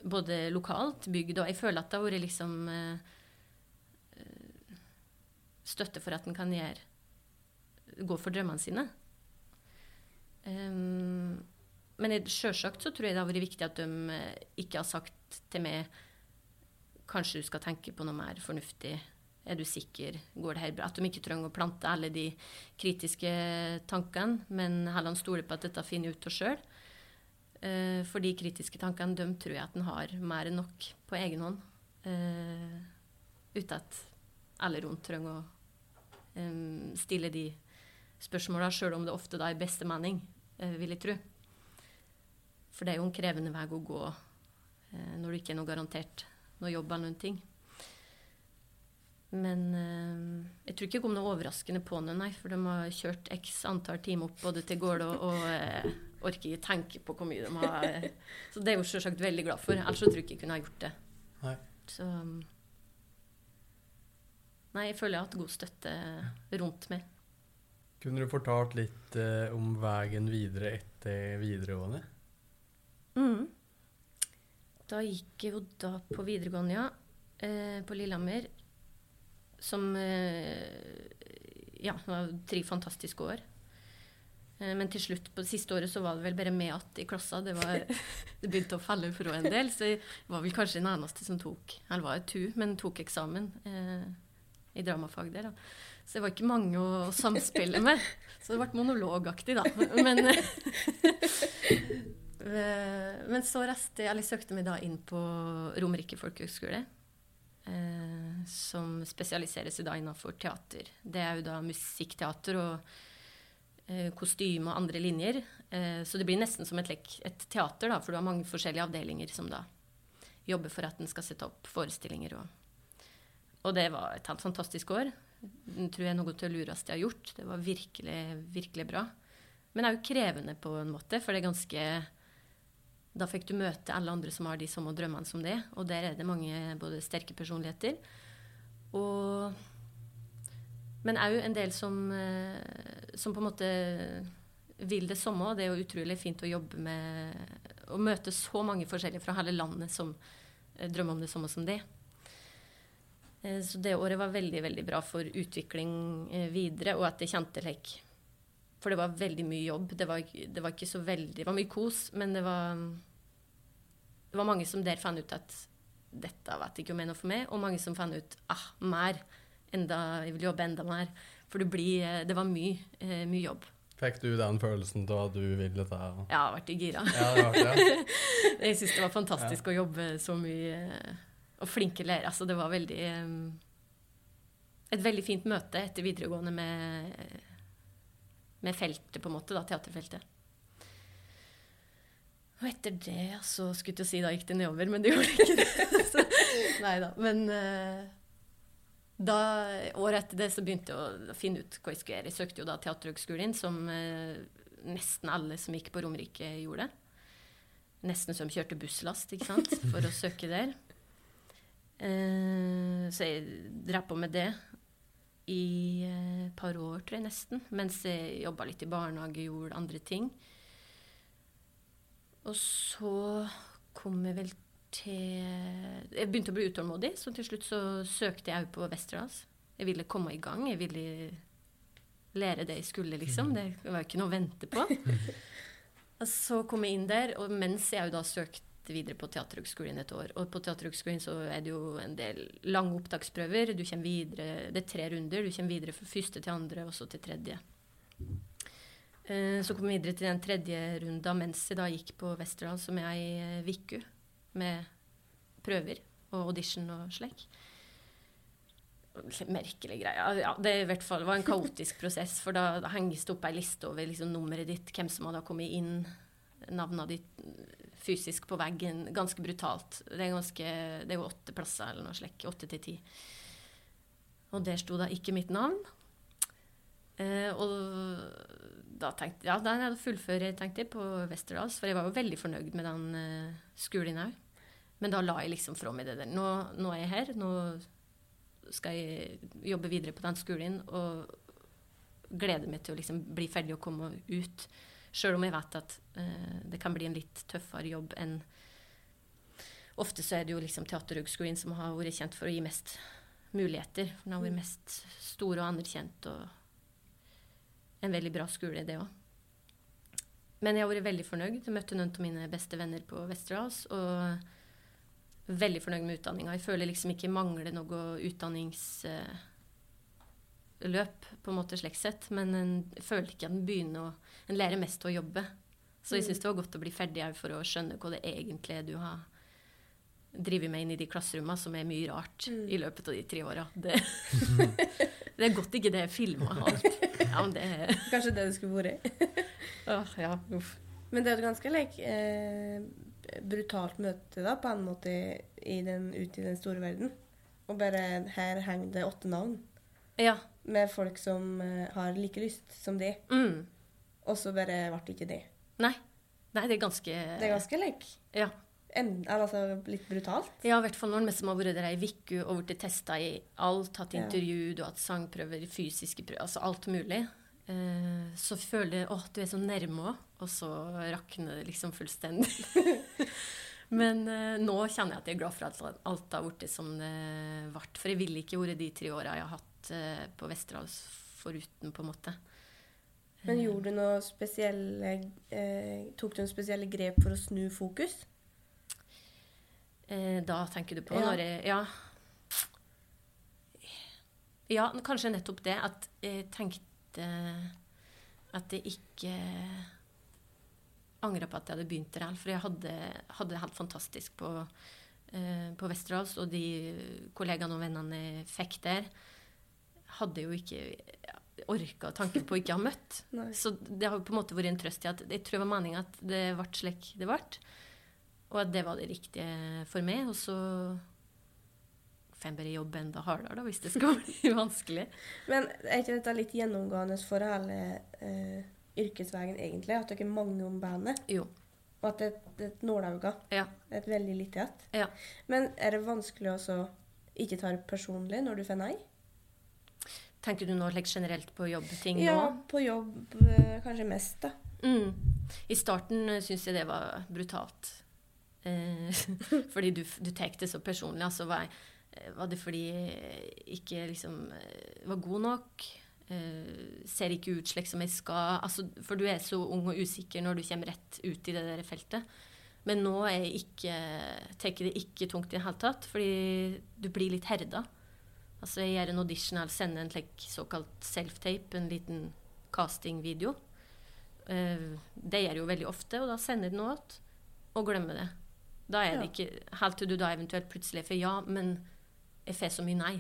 [SPEAKER 2] både lokalt, bygd, og jeg føler at det har vært liksom eh, eh, støtte for at en kan gjøre gå for drømmene sine. Men sjølsagt så tror jeg det har vært viktig at de eh, ikke har sagt til meg Kanskje du skal tenke på noe mer fornuftig. Er du sikker? Går det her bra? At de ikke trenger å plante alle de kritiske tankene, men heller stole på at dette finner ut av sjøl. Eh, for de kritiske tankene, de tror jeg at en har mer enn nok på egen hånd. Eh, uten at alle rundt trenger å stille de spørsmåla, sjøl om det ofte da er beste mening, eh, vil jeg tro. For det er jo en krevende vei å gå eh, når det ikke er noe garantert noe jobb eller noen ting. Men eh, jeg tror ikke det kom noe overraskende på noe, nei. For de har kjørt x antall timer opp både til Gålå og eh, orker ikke tenke på hvor mye de har. Så det er jeg jo selvsagt veldig glad for. Ellers så tror jeg ikke jeg kunne ha gjort det.
[SPEAKER 4] Nei.
[SPEAKER 2] Så Nei, jeg føler jeg har hatt god støtte rundt meg.
[SPEAKER 4] Kunne du fortalt litt eh, om veien videre etter videregående?
[SPEAKER 2] Mm. Da gikk jeg jo da på videregående, ja. Eh, på Lillehammer. Som eh, Ja, det var tre fantastiske år. Eh, men til slutt, på det siste året, så var det vel bare meg igjen i klassa. Det, var, <laughs> det begynte å falle fra en del, så jeg var vel kanskje den eneste som tok Eller var et tu, men tok eksamen eh, i dramafag der. da. Så det var ikke mange å, samspille med. Så det ble monologaktig, da. Men Eh, Men så reiste jeg, eller søkte meg da inn på Romerike folkehøgskole. Eh, som spesialiserer seg da innenfor teater. Det er jo da musikkteater og eh, kostyme og andre linjer. Eh, så det blir nesten som et, et teater, da, for du har mange forskjellige avdelinger som da jobber for at en skal sette opp forestillinger. Og, og det var et helt fantastisk år. Det tror jeg er noe til å lureste jeg har gjort. Det var virkelig, virkelig bra. Men det er jo krevende på en måte, for det er ganske da fikk du møte alle andre som har de samme drømmene som det. Og der er det mange både sterke personligheter og Men òg en del som, eh, som på en måte vil det samme. Og det er jo utrolig fint å jobbe med Å møte så mange forskjellige fra hele landet som eh, drømmer om det samme som det. Eh, Så det året var veldig, veldig bra for utvikling eh, videre, og at jeg kjente lek. for det var veldig mye jobb. Det var, det var ikke så veldig Det var mye kos, men det var Det var mange som der fant ut at dette vet ikke om er noe for meg, og mange som fant ut ah, mer. Enda, jeg vil jobbe enda mer. For det, blir, eh, det var mye, mye jobb.
[SPEAKER 4] Fikk du den følelsen av at du ville ta
[SPEAKER 2] Jeg har vært gira.
[SPEAKER 4] Ja, det var <laughs> ja.
[SPEAKER 2] Jeg syns det var fantastisk å jobbe så mye og flinke lærere. Altså, det var veldig eh, Et veldig fint møte etter videregående med, med feltet, på en måte, da, teaterfeltet. Og etter det så skulle jeg si da gikk det nedover, men det gjorde ikke det. <laughs> så, nei da. Men eh, da, året etter det så begynte jeg å finne ut hva jeg skulle gjøre. Jeg søkte jo da Teaterhøgskolen, som eh, nesten alle som gikk på Romerike, gjorde. Nesten som kjørte busslast ikke sant, for å søke der. Eh, så jeg drev på med det i et par år, tror jeg nesten. Mens jeg jobba litt i barnehage, gjorde andre ting. Og så kom jeg vel til Jeg begynte å bli utålmodig, så til slutt så søkte jeg òg på Westerdals. Jeg ville komme i gang. Jeg ville lære det jeg skulle, liksom. Det var jo ikke noe å vente på. <laughs> Og så kom jeg inn der, og mens jeg da søkte videre på Teaterhøgskolen et år. Og på Teaterhøgskolen så er det jo en del lange opptaksprøver. Du kommer videre, Det er tre runder. Du kommer videre fra første til andre, og så til tredje. Eh, Så kom vi videre til den tredje runda mens jeg da gikk på Westerdal som er ei uke med prøver og audition og slik. Merkelig greie. Ja, det i hvert fall var en kaotisk prosess, for da, da henges det opp ei liste over liksom, nummeret ditt, hvem som hadde kommet inn, navnet ditt fysisk på veggen. Ganske brutalt. Det er, ganske, det er jo åtte plasser eller noe slikt. Åtte til ti. Og der sto da ikke mitt navn. Eh, og da tenkte ja, da er fullfører tenkte jeg, på Westerdals, for jeg var jo veldig fornøyd med den eh, skolen òg. Men da la jeg liksom fra meg det der. Nå, nå er jeg her. Nå skal jeg jobbe videre på den skolen og gleder meg til å liksom bli ferdig og komme ut. Sjøl om jeg vet at eh, det kan bli en litt tøffere jobb enn Ofte så er det jo liksom Teaterhøgskolen som har vært kjent for å gi mest muligheter. For den har vært mest stor og anerkjent og en veldig bra skole, det òg. Men jeg har vært veldig fornøyd. Jeg møtte noen av mine beste venner på Westerdals. Og veldig fornøyd med utdanninga. Jeg føler liksom ikke mangler noe utdanningsløp, på en måte slik sett. Men en føler ikke at en begynner å En lærer mest å jobbe. Så jeg syns det var godt å bli ferdig for å skjønne hva det egentlig er du har drevet med inn i de klasserommene, som er mye rart
[SPEAKER 3] Mm.
[SPEAKER 2] i løpet av de tre åra. Det, <laughs> det er godt ikke det er filma alt. Ja, det er
[SPEAKER 3] Kanskje det du skulle vært.
[SPEAKER 2] Åh, ja, uff.
[SPEAKER 3] Men det er et ganske like, eh, brutalt møte da, på en måte i den, ute i den store verden. Og bare her henger det åtte navn
[SPEAKER 2] Ja.
[SPEAKER 3] Med folk som eh, har like lyst som de.
[SPEAKER 2] Mm.
[SPEAKER 3] Og så bare ble det ikke det.
[SPEAKER 2] Nei. Nei, det er ganske
[SPEAKER 3] Det er ganske lek.
[SPEAKER 2] Ja.
[SPEAKER 3] en, altså, litt brutalt.
[SPEAKER 2] Ja, i hvert fall når en som har vært der ei uke og blitt testa i alt, hatt intervju, du har hatt sangprøver, fysiske prøver, altså alt mulig, eh, så føler jeg at du er så nærme òg, og så rakner det liksom fullstendig. <laughs> Men eh, nå kjenner jeg at jeg er glad for at alt har blitt som det ble. For jeg ville ikke vært de tre åra jeg har hatt eh, på Vesterålen foruten, på en måte.
[SPEAKER 3] Men gjorde du noe spesielle eh, Tok du noen spesielle grep for å snu fokus?
[SPEAKER 2] Eh, da tenker du på
[SPEAKER 3] Ja.
[SPEAKER 2] når jeg Ja. Ja, kanskje nettopp det at jeg tenkte at jeg ikke angra på at jeg hadde begynt der. For jeg hadde, hadde det helt fantastisk på, eh, på Westerdals, og de kollegaene og vennene jeg fikk der, hadde jo ikke orka tanken på å ikke ha møtt. <laughs> Så det har på en måte vært en trøst i at jeg tror det var meninga at det ble slik det ble. Og at det var det riktige for meg. Og så får en bare jobbe enda hardere, da, hvis det skal <laughs> bli vanskelig.
[SPEAKER 3] Men er ikke dette litt gjennomgående for hele eh, yrkesveien, egentlig? At dere er mange om bandet?
[SPEAKER 2] Jo.
[SPEAKER 3] Og at det, er et nålauge?
[SPEAKER 2] Ja.
[SPEAKER 3] Et veldig lite et?
[SPEAKER 2] Ja.
[SPEAKER 3] Men er det vanskelig å ikke ta det personlig når du får nei?
[SPEAKER 2] Tenker du nå like, generelt på jobbting
[SPEAKER 3] Ja,
[SPEAKER 2] nå?
[SPEAKER 3] på jobb eh, kanskje mest, da.
[SPEAKER 2] Mm. I starten uh, syns jeg det var brutalt. Eh, <laughs> fordi du, du tar det så personlig. Altså, var, var det fordi jeg ikke liksom eh, var god nok? Eh, ser ikke ut slik som jeg skal? Altså, for du er så ung og usikker når du kommer rett ut i det der feltet. Men nå er jeg ikke, tar jeg det ikke tungt i det hele tatt, fordi du blir litt herda. Altså, jeg gjør en audition eller sender en like, såkalt self-tape, en liten castingvideo. Uh, det gjør jeg jo veldig ofte, og da sender jeg noe igjen og glemmer det. Da er det ikke Helt til du da eventuelt plutselig får ja, men jeg får så mye nei.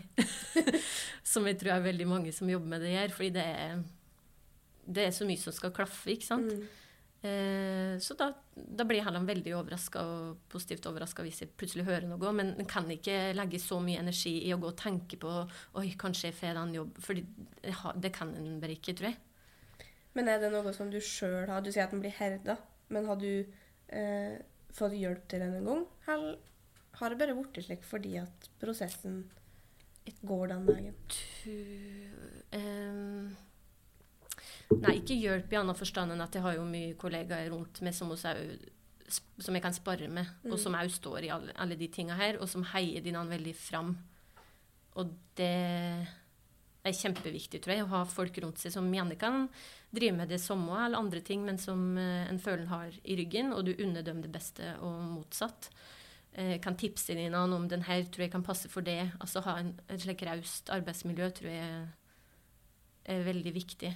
[SPEAKER 2] <laughs> som jeg tror er veldig mange som jobber med det, gjør. Fordi det er, det er så mye som skal klaffe, ikke sant.
[SPEAKER 3] Mm.
[SPEAKER 2] Eh, så da, da blir heller veldig overraska og positivt overraska hvis jeg plutselig hører noe. Men en kan ikke legge så mye energi i å gå og tenke på Oi, kanskje jeg får den jobb. For det, det kan en bare ikke, tror jeg.
[SPEAKER 3] Men er det noe som du sjøl har Du sier at den blir herda, men har du eh, fått hjelp til den en gang? Eller har det bare blitt slik fordi at prosessen går den veien?
[SPEAKER 2] Ehm, nei, ikke hjelp i annen forstand enn at jeg har jo mye kollegaer rundt meg som, også som jeg kan spare med, og som òg står i alle, alle de tinga her, og som heier dine veldig fram. Og det er kjempeviktig, tror jeg, å ha folk rundt seg som gjerne kan drive med det samme eller andre ting, men som eh, en føler har i ryggen, og du unner dem det beste, og motsatt. Eh, kan tipse dine om den her tror jeg kan passe for det. Altså ha en, et slikt raust arbeidsmiljø tror jeg er veldig viktig.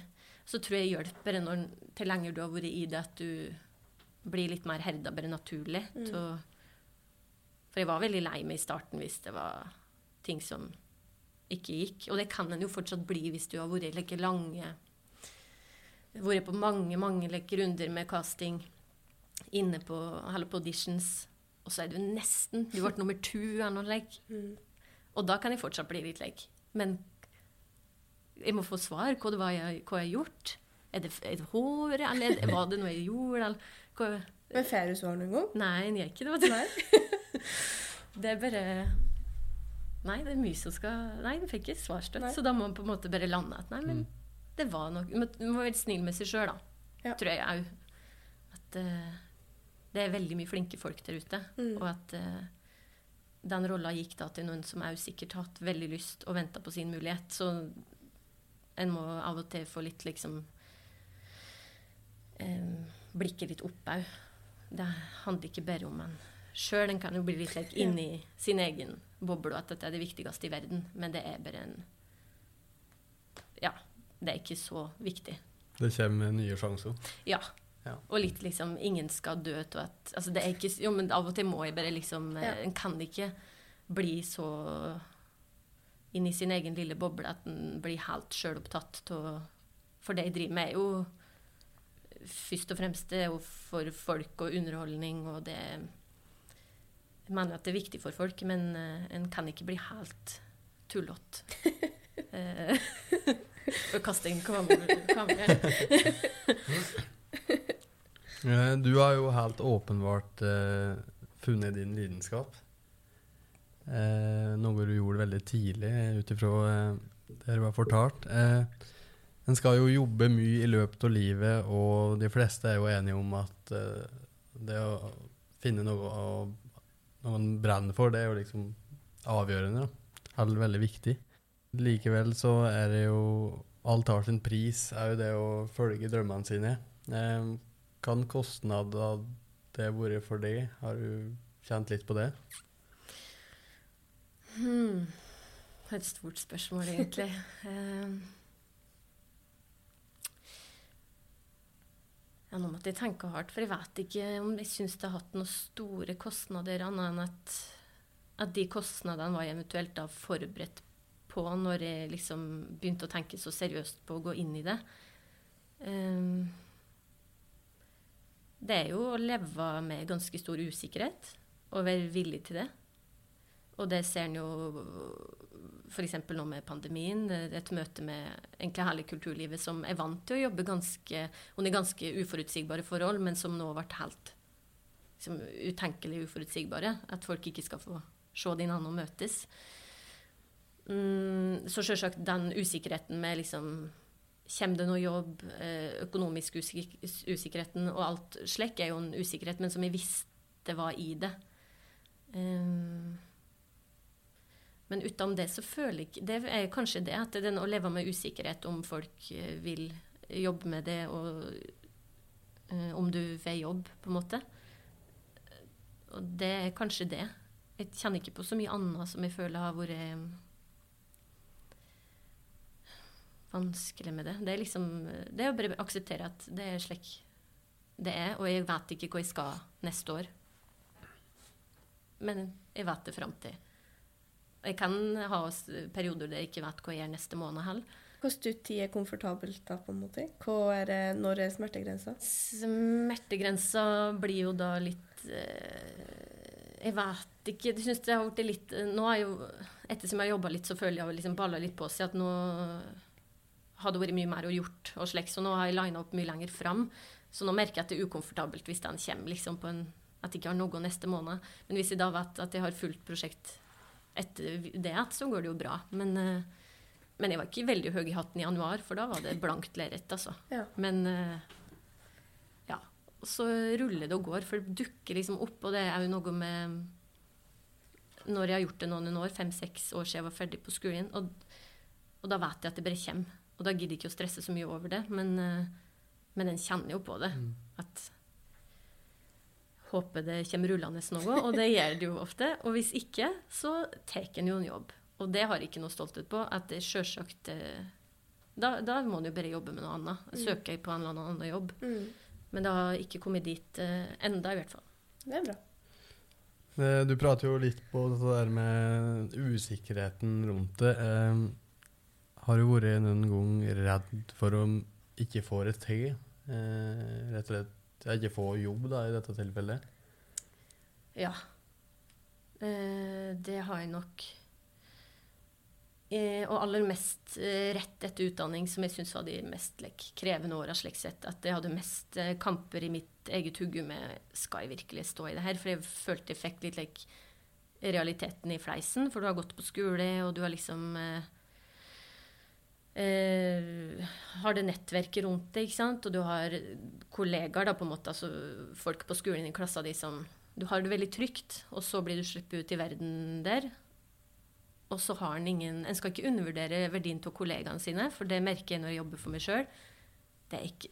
[SPEAKER 2] Så tror jeg hjelper når, til lenger du har vært i det, at du blir litt mer herda bare naturlig. Mm. å- for jeg var veldig lei meg i starten hvis det var ting som ikke gikk. Og det kan en jo fortsatt bli hvis du har vært like lange Vært på mange, mange like, runder med casting inne på, eller på auditions, og så er du nesten Du ble nummer to eller noe like.
[SPEAKER 3] Mm.
[SPEAKER 2] Og da kan jeg fortsatt bli litt like. Men jeg må få svar. Hva det var jeg, hva jeg har gjort? Er det, er det håret, eller er det- var det noe jeg gjorde? Eller, hva,
[SPEAKER 3] Men får du svar noen gang?
[SPEAKER 2] nei, jeg gjør ikke det. vet du. <laughs> Det er bare nei, det er mye som skal Nei, den fikk ikke svarstøtt. Så da må man på en måte bare lande at nei, men det var noe Man må være snill med seg sjøl, da.
[SPEAKER 3] Ja.
[SPEAKER 2] Tror jeg òg. At uh, det er veldig mye flinke folk der ute.
[SPEAKER 3] Mm.
[SPEAKER 2] Og at uh, den rolla gikk da til noen som òg sikkert har hatt veldig lyst og venta på sin mulighet. Så en må av og til få litt liksom eh, Blikket litt opp òg. Det handler ikke bare om en sjøl. En kan jo bli litt like, inni sin egen boble, og at dette er det viktigste i verden. Men det er bare en Ja. Det er ikke så viktig.
[SPEAKER 4] Det kommer nye sjanser.
[SPEAKER 2] Ja.
[SPEAKER 4] Ja.
[SPEAKER 2] Og litt liksom Ingen skal dø av at altså det er ikke, Jo, men av og til må jeg bare liksom eh,
[SPEAKER 3] Ja.
[SPEAKER 2] En kan ikke bli så inn i sin egen lille boble at en blir helt sjølopptatt av For det jeg driver med, er jo først og fremst det er jo for folk og underholdning, og det Jeg mener at det er viktig for folk, men eh, en kan ikke bli helt tullete. <laughs> <laughs> uh, og kaste inn kameraet.
[SPEAKER 4] Eh, <laughs> Du har jo helt åpenbart eh, funnet din lidenskap. Eh, noe du gjorde veldig tidlig, ut ifra eh, det du har fortalt. Eh, en skal jo jobbe mye i løpet av livet, og de fleste er jo enige om at eh, det å finne noe å- noe man brenner for, det er jo liksom avgjørende. da. Eller veldig viktig. Likevel så er det jo Alt har sin pris, er jo det å følge drømmene sine. Eh, kan kostnader det vært for deg? Har du kjent litt på det?
[SPEAKER 2] Hmm. Et stort spørsmål, egentlig. <laughs> Ehm. ja, nå måtte jeg tenke hardt, for jeg vet ikke om jeg syns det har hatt noen store kostnader, annet enn at, at de kostnadene var jeg eventuelt da forberedt på når jeg liksom begynte å tenke så seriøst på å gå inn i det. Um, det er jo å leve med ganske stor usikkerhet, og være villig til det. Og det ser en jo f.eks. nå med pandemien. Et møte med egentlig hele kulturlivet som er vant til å jobbe ganske, under ganske uforutsigbare forhold, men som nå har vært helt liksom, utenkelig uforutsigbare. At folk ikke skal få se de andre og møtes. Mm, så selvsagt den usikkerheten med liksom Kommer det noe jobb? eh, Økonomisk usik usikkerheten og alt slik er jo en usikkerhet, men som jeg visste var i det. Um, men utenom det så føler jeg ikke Det er kanskje det, at er å leve med usikkerhet om folk eh, vil jobbe med det, og eh, om du får jobb, på en måte. Og det er kanskje det. Jeg kjenner ikke på så mye annet som jeg føler har vært eh, vanskelig med det. Det er liksom Det er å bare akseptere at det er slik det er, og jeg vet ikke hva jeg skal neste år. Men jeg vet det fram til. Jeg kan ha perioder der jeg ikke vet hva jeg gjør neste måned heller.
[SPEAKER 3] Stutt tid er komfortabelt da, på en måte? Er det, når er smertegrensa?
[SPEAKER 2] Smertegrensa blir jo da litt eh, Jeg vet ikke. Jeg synes det har blitt litt Nå er jo Ettersom jeg har jobba litt, så føler jeg liksom balla litt på seg at nå har det vært mye mer å gjort, og slik, så nå har jeg lina opp mye lenger fram. Så nå merker jeg at det er ukomfortabelt hvis den kommer liksom på en At jeg ikke har noe neste måned. Men hvis jeg da vet at jeg har fullt prosjekt etter det, så går det jo bra. Men, eh, men jeg var ikke veldig høy i hatten i januar, for da var det blankt lerret, altså.
[SPEAKER 3] Ja.
[SPEAKER 2] Men eh, ja. Og så ruller det og går, for det dukker liksom opp, og det er jo noe med Når jeg har gjort det noen år, fem-seks år siden jeg var ferdig på skolen, og, og da vet jeg at det bare kommer. Og da gidder jeg ikke å stresse så mye over det, men, eh, men en kjenner jo på det. At Håper det kommer rullende noe, og det gjør det jo ofte. Og hvis ikke, så tar en jo en jobb. Og det har jeg ikke noe stolthet på. At det selvsagt eh, da, da må en jo bare jobbe med noe annet. Søke på en eller annen jobb.
[SPEAKER 3] Mm.
[SPEAKER 2] Men det har ikke kommet dit eh, enda, i hvert fall.
[SPEAKER 3] Det er bra.
[SPEAKER 4] Eh, Du prater jo litt på det der med usikkerheten rundt det. Eh, har du vært noen gang redd for å ikke få det til? Eh, rett og slett ja, ikke få jobb, da, i dette tilfellet?
[SPEAKER 2] Ja. Eh, det har jeg nok. Eh, og aller mest eh, rett etter utdanning, som jeg syns var de mest like, krevende åra. At jeg hadde mest kamper i mitt eget hugge med skal jeg virkelig stå i det her. For jeg følte jeg fikk litt like, realiteten i fleisen, for du har gått på skole, og du har liksom eh, eh, har det nettverket rundt deg, ikke sant? og du har kollegaer, da, på en måte, altså folk på skolen i klassa di som Du har det veldig trygt, og så blir du sluppet ut i verden der. Og så har en ingen En skal ikke undervurdere verdien av kollegaene sine, for det merker jeg når jeg jobber for meg sjøl.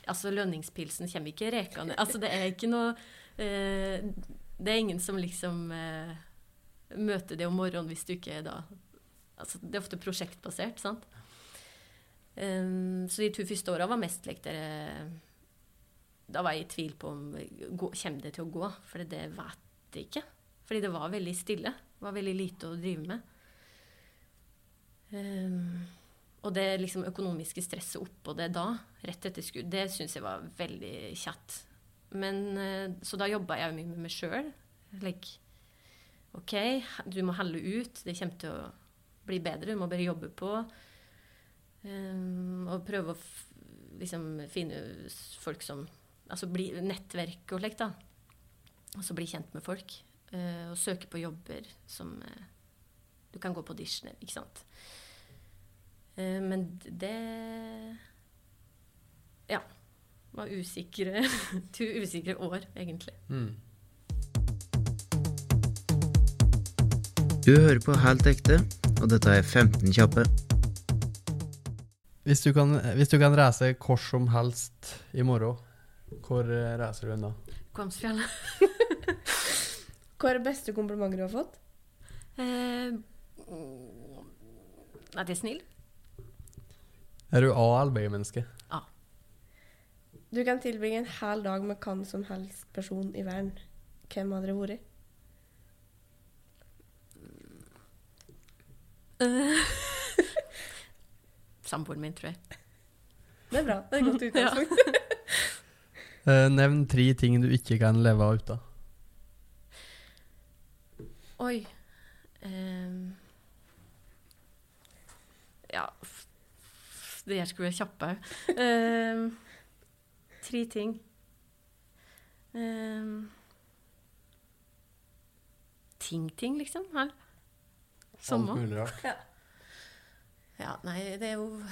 [SPEAKER 2] Altså, lønningspilsen kommer ikke rekende. Altså, det er ikke noe eh, Det er ingen som liksom eh, møter det om morgenen hvis du ikke er da altså, Det er ofte prosjektbasert, sant? Um, så de to første åra var mest like dere Da var jeg i tvil på om gå, kommer det til å gå, for det vet jeg ikke. Fordi det var veldig stille. Det var veldig lite å drive med. Um, og det liksom økonomiske stresset oppå det da, rett etter skudd, det syns jeg var veldig kjatt. Men, uh, så da jobba jeg mye med meg sjøl. Like, OK, du må holde ut. Det kommer til å bli bedre. Du må bare jobbe på. Um, og prøve å liksom finne folk som Altså bli nettverk og slikt, da. Og så bli kjent med folk. Uh, og søke på jobber som uh, Du kan gå på auditioner, ikke sant. Uh, men det Ja. Var usikre <laughs> To usikre år, egentlig.
[SPEAKER 1] Mm. Du hører på Helt ekte, og dette er 15 kjappe.
[SPEAKER 4] Hvis du kan, hvis du kan reise hvor som helst i morgen, hvor eh, reiser du hen da?
[SPEAKER 2] Kvamsfjellet. <laughs>
[SPEAKER 3] Hva er det beste komplimentet du har fått?
[SPEAKER 2] Eh, at jeg er snill.
[SPEAKER 4] Er du A- eller B-menneske?
[SPEAKER 2] A.
[SPEAKER 3] Du kan tilbringe en hel dag med hvem som helst person i verden. Hvem hadde det vært? <laughs>
[SPEAKER 2] Samboeren min, tror jeg.
[SPEAKER 3] Det er bra. Det er et godt <laughs> utgangspunkt. <laughs>
[SPEAKER 4] Eh, nevn tre ting du ikke kan leve av uten.
[SPEAKER 2] Oi. um, ja Det her skulle være kjappe. Ehm, tre ting. Ehm. Ting-ting, liksom? Her.
[SPEAKER 4] Alt
[SPEAKER 2] Samme.
[SPEAKER 4] mulig rart.
[SPEAKER 2] Ja, nei, det er jo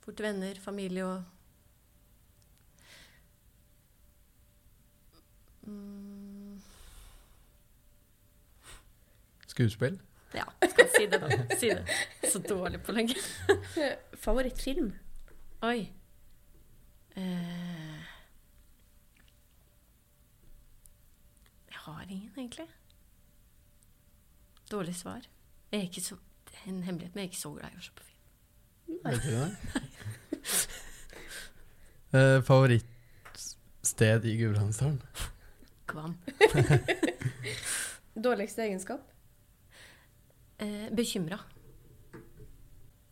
[SPEAKER 2] fort venner, familie og mm,
[SPEAKER 4] Skuespill?
[SPEAKER 2] Ja, skal si det, da. Si det. Så dårlig på lenge.
[SPEAKER 3] Favorittfilm?
[SPEAKER 2] Oi. Eh, jeg har ingen, egentlig. Dårlig svar. Jeg er ikke så, det en hemmelighet, men jeg er ikke så glad i å se på film.
[SPEAKER 4] Vet du det? Eh, Favorittsted i Gudbrandsdalen?
[SPEAKER 2] Kvam. <laughs>
[SPEAKER 3] Dårligste egenskap?
[SPEAKER 2] Eh, Bekymra.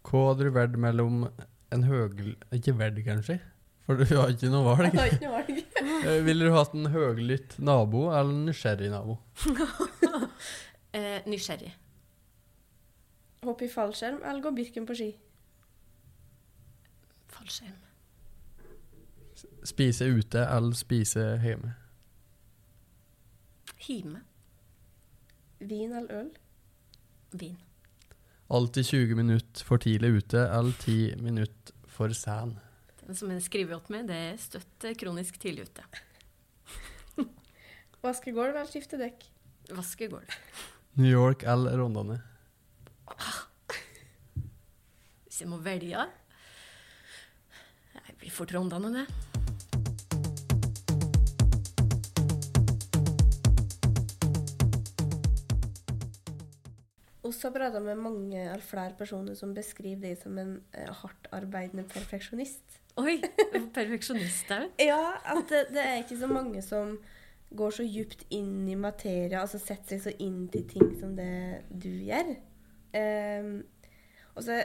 [SPEAKER 4] Hva hadde du valgt mellom en høgl... Ikke valgt, kanskje? For du har ikke noe valg.
[SPEAKER 3] Jeg har ikke noe valg. <laughs>
[SPEAKER 4] Eh, Ville du hatt en høglytt nabo eller en nysgjerrig nabo? <laughs>
[SPEAKER 2] Eh, nysgjerrig.
[SPEAKER 3] Hoppe i fallskjerm eller gå Birken på ski?
[SPEAKER 2] Fallskjerm.
[SPEAKER 4] Spise ute eller spise hjemme?
[SPEAKER 2] Hime.
[SPEAKER 3] Vin eller øl?
[SPEAKER 2] Vin.
[SPEAKER 4] Alltid 20 minutter for tidlig ute eller 10 minutter for sen?
[SPEAKER 2] Den som jeg skriver opp med, det er støtt kronisk tidlig ute. <laughs>
[SPEAKER 3] Vaske gulv eller skifte dekk?
[SPEAKER 2] Vaske gulv.
[SPEAKER 4] New York eller Rondane?
[SPEAKER 2] Hvis jeg må velge Jeg blir for Rondane, det.
[SPEAKER 3] Vi har prata med mange eller flere personer som beskriver deg som en hardt hardtarbeidende perfeksjonist.
[SPEAKER 2] Oi! Perfeksjonist er du. <laughs>
[SPEAKER 3] Ja, at det, det er ikke så mange som går så djupt inn i materia, altså setter seg så inn til ting som det du gjør. Ehm, og så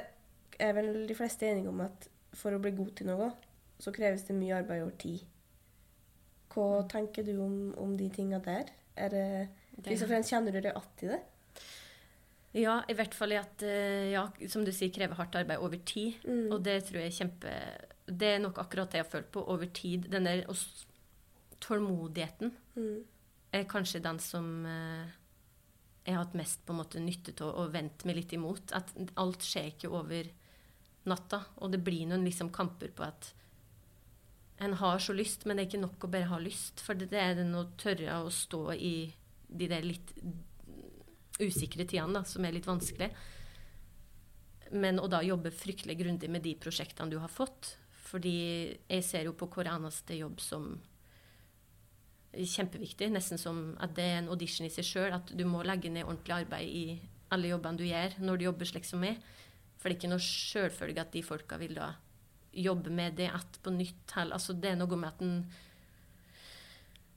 [SPEAKER 3] er vel de fleste enige om at for å bli god til noe, så kreves det mye arbeid over tid. Hva tenker du om, om de tinga der? Er det, Først og fremst kjenner du deg igjen i det?
[SPEAKER 2] Ja, i hvert fall i at eh, ja, som du sier, krever hardt arbeid over tid.
[SPEAKER 3] Mm.
[SPEAKER 2] Og det tror jeg er kjempe Det er nok akkurat det jeg har følt på over tid. Den der tålmodigheten
[SPEAKER 3] Mm.
[SPEAKER 2] er kanskje den som eh, jeg har hatt mest på en måte nytte av og vendt meg litt imot. At alt skjer ikke over natta. Og det blir noen liksom kamper på at en har så lyst, men det er ikke nok å bare ha lyst. For det er den å tørre å stå i de der litt usikre tidene da, som er litt vanskelig. Men å da jobbe fryktelig grundig med de prosjektene du har fått. Fordi jeg ser jo på hver eneste jobb som kjempeviktig. Nesten som at det er en audition i seg sjøl. At du må legge ned ordentlig arbeid i alle jobbene du gjør, når du jobber slik som meg. For det er ikke noe sjølfølge at de folka vil da jobbe med det att på nytt. Altså, det er noe med at den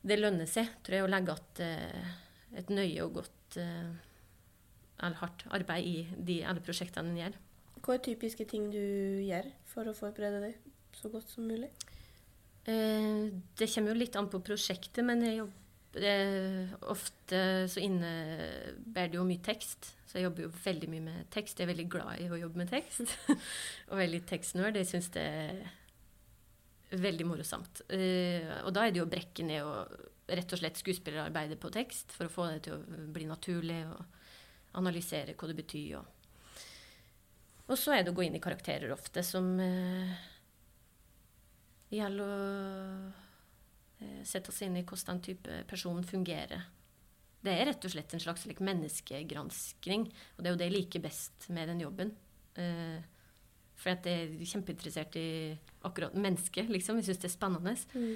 [SPEAKER 2] Det lønner seg, tror jeg, å legge igjen et nøye og godt eller hardt arbeid i de, alle prosjektene en gjør.
[SPEAKER 3] Hva er typiske ting du gjør for å forberede deg så godt som mulig?
[SPEAKER 2] Eh, det kommer jo litt an på prosjektet, men jeg jobber, eh, ofte så innebærer det jo mye tekst. Så jeg jobber jo veldig mye med tekst. Jeg er veldig glad i å jobbe med tekst. <laughs> og veldig tekstnerd. Jeg syns det er veldig morosomt. Eh, og da er det jo å brekke ned og rett og slett skuespillerarbeide på tekst for å få det til å bli naturlig og analysere hva det betyr. Og, og så er det å gå inn i karakterer ofte, som eh, gjelder å eh, sette oss inn i hvordan den type person fungerer. Det er rett og slett en slags like, menneskegranskning, og det er jo det jeg liker best med den jobben. Uh, for at jeg er kjempeinteressert i akkurat mennesket, liksom. Jeg syns det er spennende. Mm.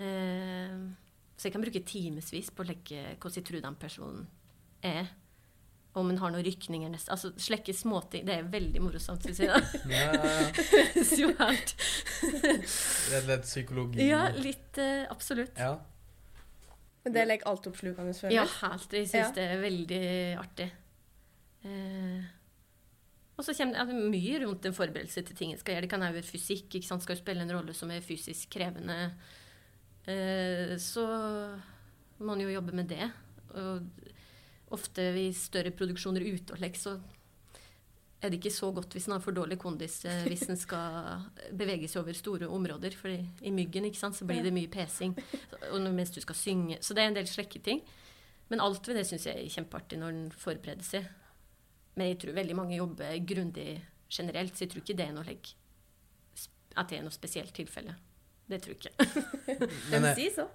[SPEAKER 2] Uh, så jeg kan bruke timevis på å legge hvordan jeg tror den personen er. Om hun har noen rykninger neste Altså slekke småting. Det er veldig morosomt, syns jeg. da. <laughs> ja, ja, ja. Så <laughs> Det
[SPEAKER 4] er litt psykologi?
[SPEAKER 2] Ja, litt uh, absolutt.
[SPEAKER 4] Ja.
[SPEAKER 3] Men det er like altoppslukende, føler
[SPEAKER 2] jeg? Ja, helt. Jeg syns ja. det er veldig artig. Uh, og så kommer det mye rundt en forberedelse til ting en skal gjøre. Det kan være fysikk. ikke sant? Skal du spille en rolle som er fysisk krevende uh, så må man jo jobbe med det. Og ofte i større produksjoner ute og lek, så er det ikke så godt hvis en har for dårlig kondis eh, <laughs> hvis en skal bevege seg over store områder. For i myggen ikke sant, så blir det mye pesing og mens du skal synge. Så det er en del slekketing. Men alt ved det syns jeg er kjempeartig når en forbereder seg. Men jeg tror veldig mange jobber grundig generelt, så jeg tror ikke det er noe legg at det er noe spesielt tilfelle. Det tror jeg ikke.
[SPEAKER 3] men, si så.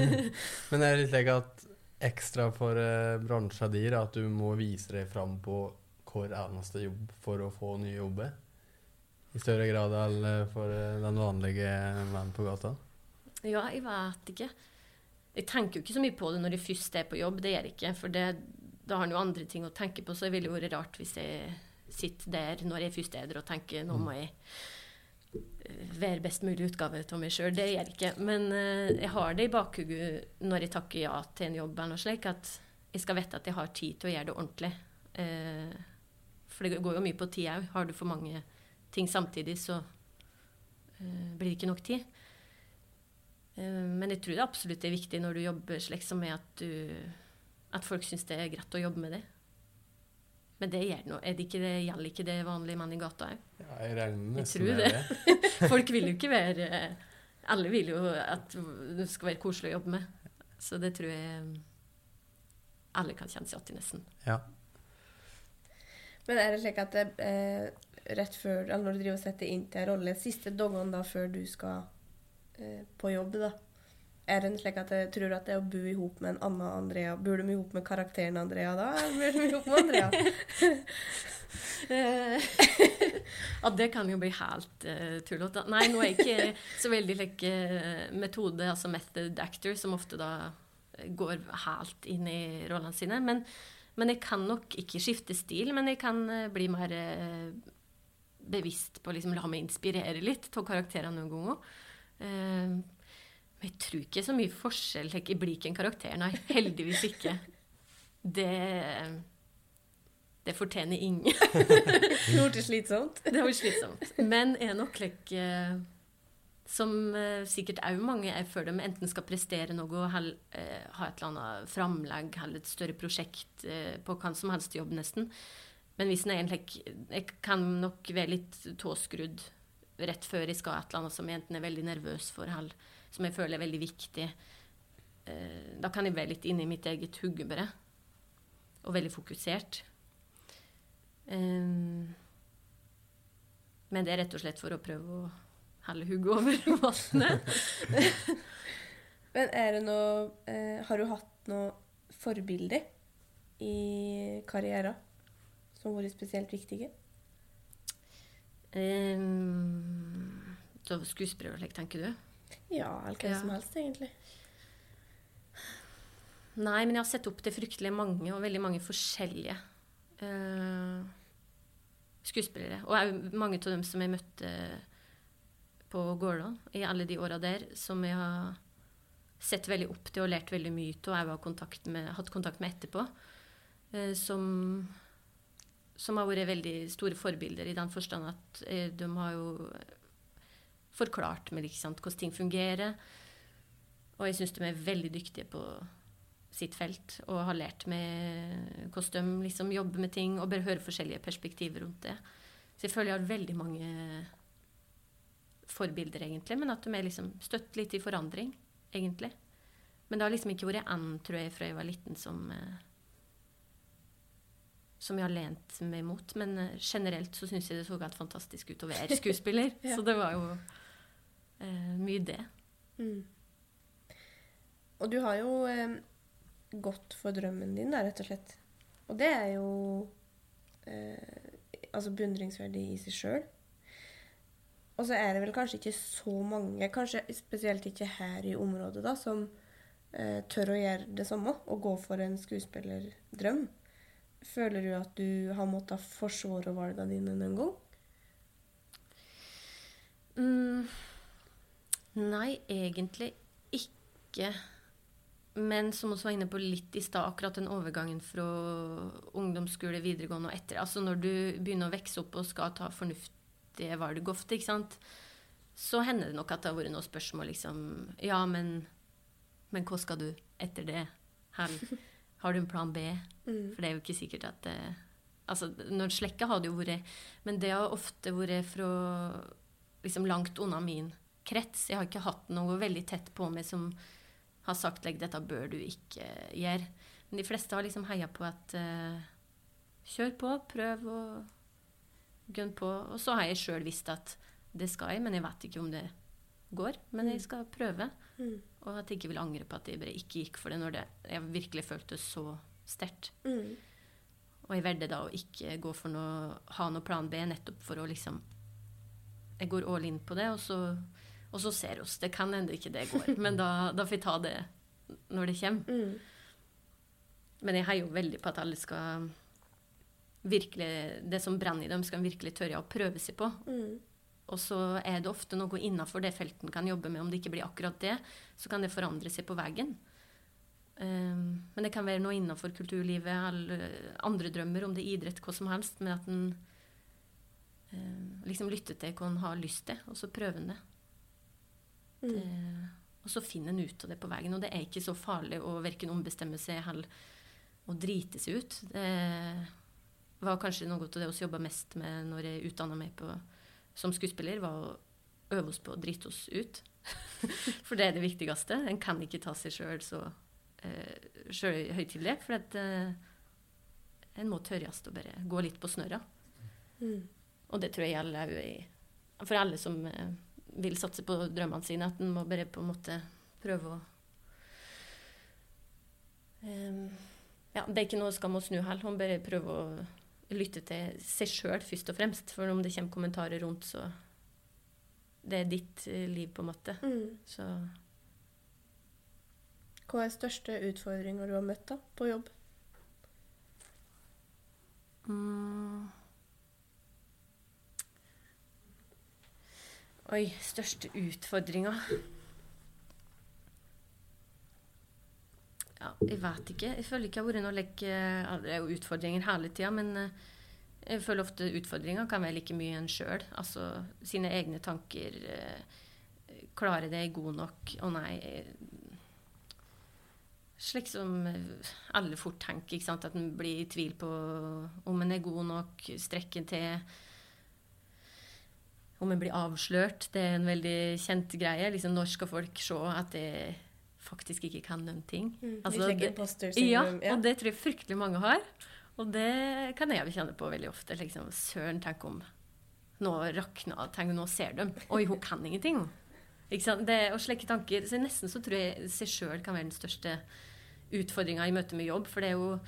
[SPEAKER 3] <laughs>
[SPEAKER 4] men er litt legg at ekstra for uh, bransjen din at du må vise deg fram på hver eneste jobb for å få nye jobber? I større grad enn for uh, den vanlige mannen på gata?
[SPEAKER 2] Ja, jeg vet ikke. Jeg tenker jo ikke så mye på det når jeg først er på jobb. Det gjør jeg ikke. For det, da har en jo andre ting å tenke på. Så det ville vært rart hvis jeg sitter der når jeg først er der og tenker nå må jeg være best mulig utgave av meg sjøl. Det gjør jeg ikke. Men uh, jeg har det i bakhodet når jeg takker ja til en jobb, eller slik, at jeg skal vite at jeg har tid til å gjøre det ordentlig. Uh, for det går jo mye på tid òg. Har du for mange ting samtidig, så uh, blir det ikke nok tid. men jeg tror det absolutt er viktig når du jobber slik som med at, du, at folk syns det er greit å jobbe med det. Men det gjør noe. Er det ikke det, gjelder ikke det vanlige mann i gata òg?
[SPEAKER 4] Ja, jeg regner
[SPEAKER 2] nesten med det. det. <laughs> Folk vil jo ikke være Alle vil jo at det skal være koselig å jobbe med. Så det tror jeg alle kan kjenne seg igjen i, nesten.
[SPEAKER 4] Ja.
[SPEAKER 3] Men er det slik at det, eh, rett før, eller når du driver og setter inn til en rolle, siste dagene da før du skal eh, på jobb, da, er det slik at jeg tror at det å bo i med en annen Andrea Bor de i hop med karakteren Andrea da? Bor de i hop med Andrea? <laughs>
[SPEAKER 2] ja, det kan jo bli helt uh, tullete. Nei, nå er jeg ikke så veldig like, metode, altså method actor, som ofte da går helt inn i rollene sine. Men, men, jeg kan nok ikke skifte stil, men jeg kan uh, bli mer uh, bevisst på å liksom, la meg inspirere litt av karakterene noen ganger. Uh, jeg tror ikke så mye forskjell i blir en karakter, nei. Heldigvis ikke. Det det fortjener ingen. <laughs>
[SPEAKER 3] det ble slitsomt?
[SPEAKER 2] Det ble slitsomt. Men er nok like, som uh, sikkert òg mange er før de enten skal prestere noe, hel, uh, ha et eller annet framlegg eller et større prosjekt uh, på hva som helst jobb, nesten. Men hvis en like, Jeg kan nok være litt tåskrudd rett før jeg skal et eller annet som jeg enten er veldig nervøs for, eller som jeg føler er veldig viktig. Eh, da kan jeg være litt inne i mitt eget hugge, bare. og veldig fokusert. Um, men det er rett og slett for å prøve å helle hugget over <laughs> vannet.
[SPEAKER 3] Men er det noe eh, Har du hatt noe forbilder i karrieren som har vært spesielt viktige?
[SPEAKER 2] Um, så skuespiller og slik, tenker du?
[SPEAKER 3] Ja, eller hva
[SPEAKER 2] Ja.
[SPEAKER 3] som helst, egentlig.
[SPEAKER 2] Nei, men jeg har sett opp til fryktelig mange, og veldig mange forskjellige uh, skuespillere. Og òg mange av dem som jeg møtte på Gårdal i alle de åra der, som jeg har sett veldig opp til og lært veldig mye av, og òg har kontakt med, hatt kontakt med etterpå. Uh, som, som har vært veldig store forbilder i den forstand at eh, de har jo forklart ikke sant, hvordan ting fungerer. Og jeg syns de er veldig dyktige på sitt felt og har lært meg hvordan de liksom jobber med ting og bare høre forskjellige perspektiver rundt det. Så jeg føler jeg har veldig mange forbilder, egentlig, men at de er liksom støtt litt i forandring, egentlig. Men det har liksom ikke vært én, tror jeg, fra jeg var liten som eh, som jeg har lent meg mot. Men eh, generelt så syns jeg det så helt fantastisk ut å være <laughs> skuespiller.
[SPEAKER 3] Ja.
[SPEAKER 2] Så det var jo mye det.
[SPEAKER 3] Mm. Og du har jo eh, gått for drømmen din, da, rett og slett. Og det er jo eh, altså beundringsverdig i seg sjøl. Og så er det vel kanskje ikke så mange, kanskje spesielt ikke her i området, da, som eh, tør å gjøre det samme og gå for en skuespillerdrøm. Føler du at du har måttet forsvare valgene dine noen gang?
[SPEAKER 2] Mm, nei, egentlig ikke. Men som vi var inne på litt i stad, akkurat den overgangen fra ungdomsskole, videregående og etter Altså når du begynner å vokse opp og skal ta fornuftige valg ofte, ikke sant, så hender det nok at det har vært noen spørsmål liksom Ja, men, men hva skal du etter det? Her, har du en plan B?
[SPEAKER 3] Mm.
[SPEAKER 2] For det er jo ikke sikkert at det, Altså, når slekka har det jo vært Men det har ofte vært fra liksom langt unna min krets. Jeg har ikke hatt noe veldig tett på meg som har sagt like, dette bør du ikke gjøre. Men de fleste har liksom heia på at uh, kjør på, prøv og gunn på. Og så har jeg sjøl visst at det skal jeg, men jeg vet ikke om det går. Men jeg skal prøve.
[SPEAKER 3] Mm.
[SPEAKER 2] Og at jeg ikke vil angre på at jeg bare ikke gikk for det når det, jeg virkelig følte så sterkt.
[SPEAKER 3] Mm.
[SPEAKER 2] Og jeg valgte da å ikke gå for noe, ha noe plan B, nettopp for å liksom Jeg går all in på det, og så, og så ser oss. Det kan hende ikke det går, men da, da får vi ta det når det kommer.
[SPEAKER 3] Mm.
[SPEAKER 2] Men jeg heier jo veldig på at alle skal virkelig Det som brenner i dem, skal virkelig tørre å prøve seg på.
[SPEAKER 3] Mm.
[SPEAKER 2] Og så er det ofte noe innafor det felten kan jobbe med. Om det ikke blir akkurat det, så kan det forandre seg på veien. Um, men det kan være noe innafor kulturlivet, alle andre drømmer, om det er idrett, hva som helst. Men at en um, liksom lytter til hva en har lyst til, og så prøver en det.
[SPEAKER 3] Mm.
[SPEAKER 2] det. Og så finner en ut av det på veien. Og det er ikke så farlig å verken ombestemme seg eller å drite seg ut. Det var kanskje noe av det vi jobba mest med når jeg utdanna meg på, som skuespiller, var å øve oss på å drite oss ut. <laughs> for det er det viktigste. En kan ikke ta seg sjøl så uh, sjølhøytidelig. For at, eh, en må tørres å bare gå litt på snørra.
[SPEAKER 3] Mm.
[SPEAKER 2] Og det tror jeg gjelder òg For alle som eh, vil satse på drømmene sine, at en må bare på en måte prøve å um, Ja, det er ikke noe skam å snu heller. Man bare prøve å lytte til seg sjøl først og fremst. For om det kommer kommentarer rundt, så Det er ditt eh, liv, på en måte.
[SPEAKER 3] Mm.
[SPEAKER 2] Så
[SPEAKER 3] Hva er største utfordringa du har møtt da, på jobb?
[SPEAKER 2] mm. Oi, største utfordringa Ja, jeg vet ikke. Jeg føler ikke jeg har vært noe like Det er jo utfordringer hele tida, men eh, jeg føler ofte utfordringer kan være like mye en sjøl. Altså sine egne tanker. eh, Klarer det god nok? Å nei. eh, Slik som eh, alle fort tenker, ikke sant? at en blir i tvil på om en er god nok, strekker til Om en blir avslørt. Det er en veldig kjent greie. Liksom, når skal folk se at jeg faktisk ikke kan noen ting.
[SPEAKER 3] Mm.
[SPEAKER 2] Altså, det-
[SPEAKER 3] imposter
[SPEAKER 2] Ja, og det tror jeg fryktelig mange har. Og det kan jeg kjenne på veldig ofte. liksom, Søren, tenk om nå rakna Tenk, nå ser de. Oi, hun kan ingenting. Det, og slike tanker. Så nesten så tror jeg seg sjøl kan være den største utfordringa i møte med jobb. For det er jo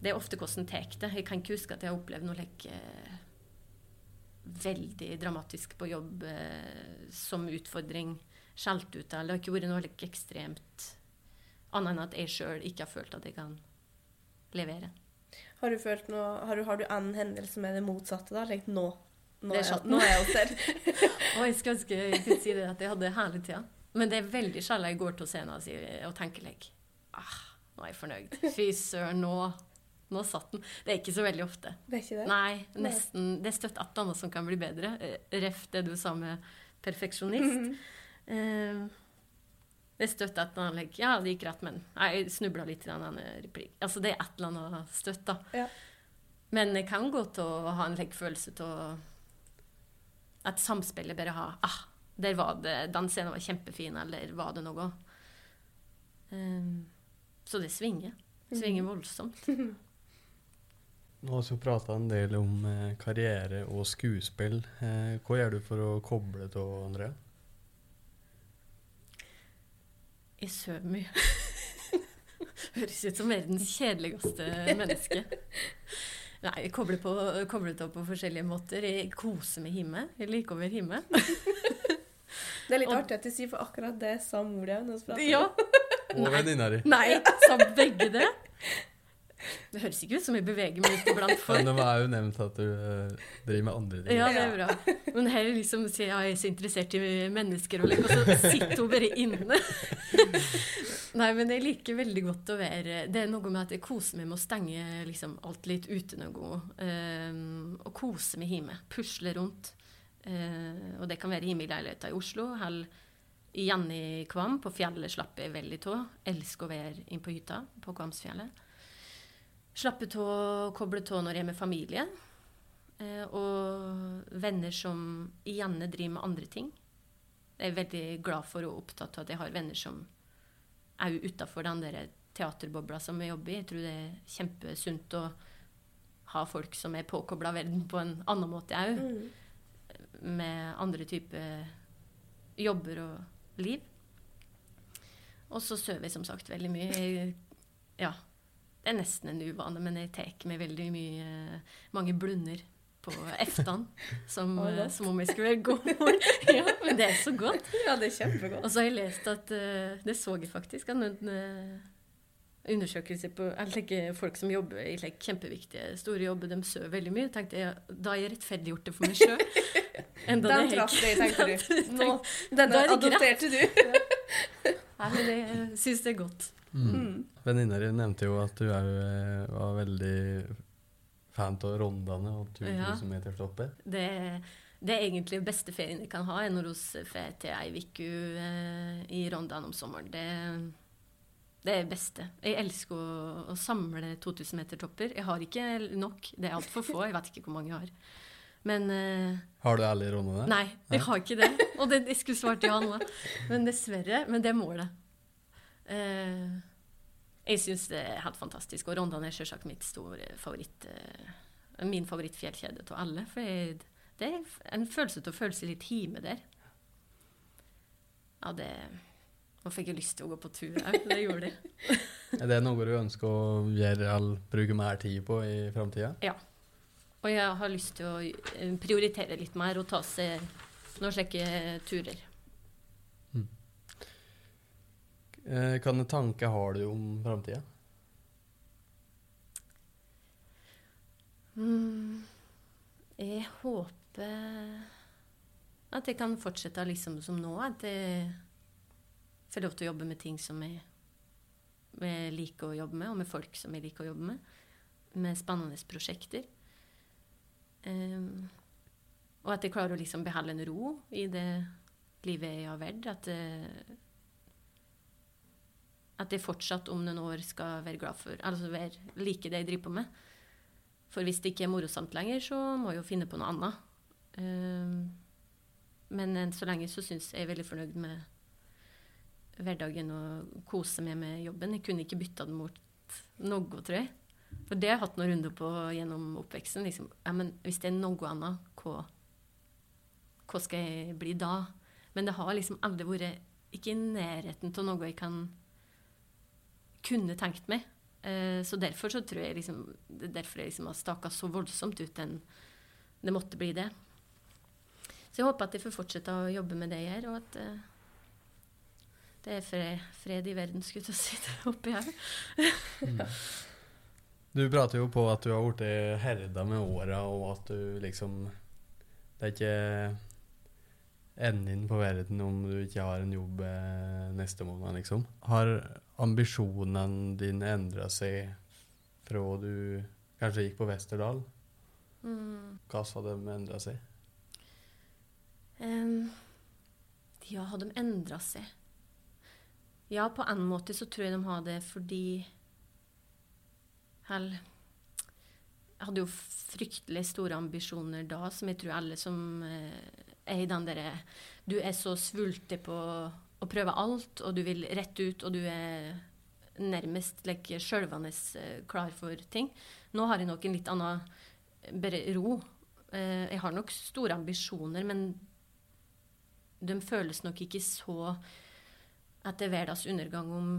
[SPEAKER 2] Det er ofte hvordan tar det. Jeg kan ikke huske at jeg har opplevd noe like, veldig dramatisk på jobb eh, som utfordring. Skjelt ut av. Det har ikke vært noe like ekstremt annet enn at jeg sjøl ikke har følt at jeg kan levere.
[SPEAKER 3] Har du følt noe Har du, har du annen hendelse med det motsatte, da? Tenkt nå, nå,
[SPEAKER 2] er
[SPEAKER 3] jeg- nå er jeg oss dere. <laughs> <laughs>
[SPEAKER 2] Og jeg skulle ønske jeg kunne si det at jeg hadde det hele tida. Men det er veldig sjelden jeg går til scenen og, sier, og tenker like, ah, nå er jeg fornøyd. Fy søren, nå, nå satt den. Det er ikke så veldig ofte.
[SPEAKER 3] Det er ikke det?
[SPEAKER 2] Nei, nesten. Det er støtt et annet som kan bli bedre. Eh, Ref det du sa med perfeksjonist. Eh, det er støtt et eller annet Ja, det gikk rett, men jeg snubla litt i den ene replikk. Altså, det er et eller annet støtt, da.
[SPEAKER 3] Ja.
[SPEAKER 2] Men jeg kan gå til å ha en like, følelse av at samspillet bare har ah, der var det, Den scenen var kjempefin, eller var det noe? Um, så det svinger. Svinger voldsomt. <laughs>
[SPEAKER 4] Nå har vi prata en del om eh, karriere og skuespill. Eh, hva gjør du for å koble av, Andrea?
[SPEAKER 2] Jeg sover mye. <laughs> Høres ut som verdens kjedeligste menneske. Nei, jeg kobler, på, kobler det på forskjellige måter. Jeg koser meg hjemme. Jeg liker å være hjemme. <laughs>
[SPEAKER 3] Det er litt
[SPEAKER 2] Og-
[SPEAKER 3] artig at du sier, for akkurat det sa mora pratet.
[SPEAKER 2] Ja.
[SPEAKER 4] Og venninna di.
[SPEAKER 2] Nei, sa begge det? Det høres ikke ut som jeg beveger meg ute blant
[SPEAKER 4] Men <laughs>
[SPEAKER 2] folk.
[SPEAKER 4] det var jo nevnt at du uh, driver med andre ting.
[SPEAKER 2] Ja, det er bra. Men her liksom sier jeg jeg er så interessert i mennesker, og, like, og så sitter hun bare inne. <laughs> Nei, men jeg liker veldig godt å være Det er noe med at jeg koser meg med å stenge liksom, alt litt ute noe. Um, og kose meg hjemme. Pusle rundt. Uh, og det kan være hjemme i leiligheten i Oslo. Eller igjen i Kvam. På fjellet slapper jeg veldig av. Elsker å være inne på hytta på Kvamsfjellet. Slappe tå, koble tå når jeg er med familie. Eh, og venner som gjerne driver med andre ting. Jeg er veldig glad for og opptatt av at jeg har venner som er utafor den der teaterbobla som jeg jobber i. Jeg tror det er kjempesunt å ha folk som er påkobla verden på en annen måte òg.
[SPEAKER 3] Mm.
[SPEAKER 2] Med andre typer jobber og liv. Og så sover jeg som sagt veldig mye. Jeg, ja. Det er nesten en uvane, men jeg tar med veldig mye mange blunder på eftan. Som, eh, som om jeg skulle være <laughs> god. ja, men det er så godt.
[SPEAKER 3] Ja, det er kjempegodt.
[SPEAKER 2] Og så har jeg lest at eh, Det så jeg faktisk. En uh, undersøkelse på like, folk som jobber i like, kjempeviktige, store jobber, de sover veldig mye. tenkte jeg, Da har jeg rettferdiggjort det for meg sjøl. <laughs>
[SPEAKER 3] Den traff deg, tenkte du. <laughs> Nå, denne
[SPEAKER 2] er
[SPEAKER 3] adopterte du.
[SPEAKER 2] Nei, men jeg syns det er godt.
[SPEAKER 3] Mm.
[SPEAKER 4] Venninna di nevnte jo at du er, eh, var veldig fan av Rondane og 2000
[SPEAKER 2] Ja.
[SPEAKER 4] meters Stoppe.
[SPEAKER 2] Det, det er egentlig beste ferien jeg kan ha, er når vi drar til ei uke eh, i Rondane om sommeren. Det, det er det beste. Jeg elsker å, å samle 2000 meter topper. Jeg har ikke nok, det er altfor få. Jeg vet ikke hvor mange jeg har. Men uh,
[SPEAKER 4] Har du ærlig Rondane?
[SPEAKER 2] Nei, jeg har ikke det. Og det, jeg skulle svart ja nå. Men dessverre. Men det er målet. Eh, jeg syns det er helt fantastisk. Og Rondane er selvsagt mitt store favoritt, eh, min favorittfjellkjede av alle. For jeg, det er en følelse av å føle seg litt hjemme der. Ja, det Nå fikk jeg lyst til å gå på tur òg. Det gjorde det. <laughs>
[SPEAKER 4] Er det noe du ønsker å gjøre all, bruke mer tid på i framtida?
[SPEAKER 2] Og jeg har lyst til å eh, prioritere litt mer og ta seg noen slike turer.
[SPEAKER 4] Eh, Hvilke tanker har du om framtida?
[SPEAKER 2] Mm, jeg håper at jeg kan fortsette liksom som nå. At jeg får lov til å jobbe med ting som jeg, jeg liker å jobbe med, og med folk som jeg liker å jobbe med. Med spennende prosjekter. Um, og at jeg klarer å liksom beholde en ro i det livet jeg har vært. At, eh, at jeg fortsatt om noen år skal være glad for Altså være, like det jeg driver på med. For hvis det ikke er morosamt lenger, så må jeg jo finne på noe annet. Ehm, men enn så lenge så syns jeg er veldig fornøyd med hverdagen og kose meg med jobben. Jeg kunne ikke bytta den mot noe, tror jeg. For det har jeg hatt noen runder på gjennom oppveksten. Liksom, ja, men hvis det er noe annet, hva, hva skal jeg bli da? Men det har liksom aldri vært ikke i nærheten av noe jeg kan kunne tenkt meg. Eh, så derfor så tror jeg liksom, det er derfor jeg liksom har staka så voldsomt ut den det måtte bli det. Så jeg håper at jeg får fortsette å jobbe med det jeg gjør, og at eh, det er fred, fred i verden, skulle jeg si, der oppe her. <laughs>
[SPEAKER 4] Du prater jo på at du har blitt herda med åra, og at du liksom Det er ikke enden på verden om du ikke har en jobb eh, neste måned, liksom. Har ambisjonene dine endra seg fra du kanskje gikk på Westerdal?
[SPEAKER 2] Mm.
[SPEAKER 4] Hva sa de endra seg?
[SPEAKER 2] Um, ja, har de endra seg? Ja, på en måte så tror jeg de har det fordi Hell Jeg hadde jo fryktelig store ambisjoner da, som jeg tror alle som eh, er i den derre Du er så svulte på å prøve alt, og du vil rett ut, og du er nærmest like, sjølvende eh, klar for ting. Nå har jeg nok en litt annen bare ro. Eh, jeg har nok store ambisjoner, men de føles nok ikke så at det er verdens undergang om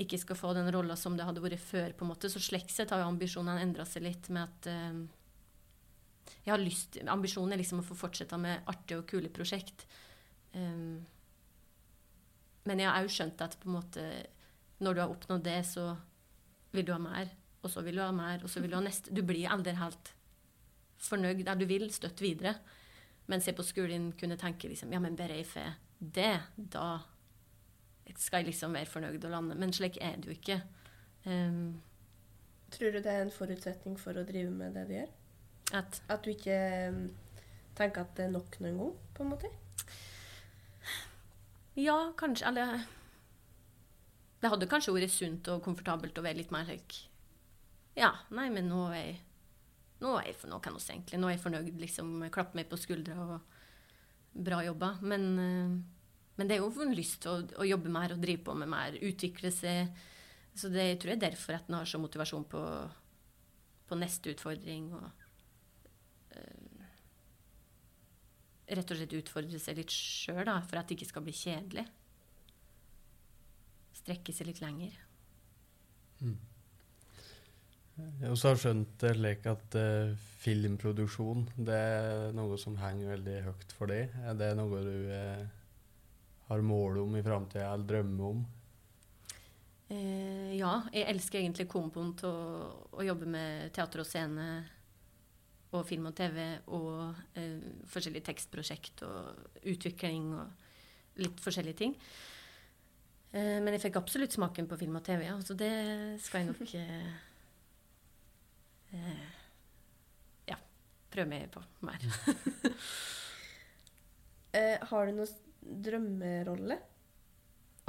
[SPEAKER 2] ikke skal få den rolla som det hadde vært før. på en måte. Så slik sett har jo ambisjonene endra seg litt med at uh, jeg har lyst, Ambisjonen er liksom å få fortsette med artige og kule prosjekt. Um, men jeg har òg skjønt at på en måte, når du har oppnådd det, så vil du ha mer. Og så vil du ha mer, og så vil du ha neste. Du blir aldri helt fornøyd. Du vil støtte videre. Mens jeg på skolen kunne tenke liksom, ja, men bare jeg får det, da skal jeg liksom være fornøyd og lande. Men slik er det jo ikke. Um,
[SPEAKER 3] Tror du det er en forutsetning for å drive med det du gjør?
[SPEAKER 2] at
[SPEAKER 3] At du ikke um, tenker at det er nok noen gang, på en måte?
[SPEAKER 2] Ja, kanskje Eller Det hadde kanskje vært sunt og komfortabelt å være litt mer høy. Ja, nei, men nå er jeg Nå er jeg for kan oss egentlig. Nå er jeg fornøyd, liksom. Klappe meg på skuldra og Bra jobba. Men, eh, men det er jo en lyst til å, å jobbe mer og drive på med mer. Utvikle seg. Så det jeg tror jeg er derfor at en har så motivasjon på, på neste utfordring. og eh, rett og slett utfordre seg litt sjøl, for at det ikke skal bli kjedelig. Strekke seg litt lenger.
[SPEAKER 4] Jeg også har skjønt like, at uh, filmproduksjon det er noe som henger veldig høyt for deg. Er det noe du uh, har mål om i framtida, eller drømmer om?
[SPEAKER 2] Uh, ja, jeg elsker egentlig komboen til å, å jobbe med teater og scene og film og TV og eh, forskjellige tekstprosjekt og utvikling og litt forskjellige ting. Eh, men jeg fikk absolutt smaken på film og TV, ja, så det skal jeg nok eh, eh, ja, prøve meg på mer. <laughs>
[SPEAKER 3] Eh, har du noen drømmerolle?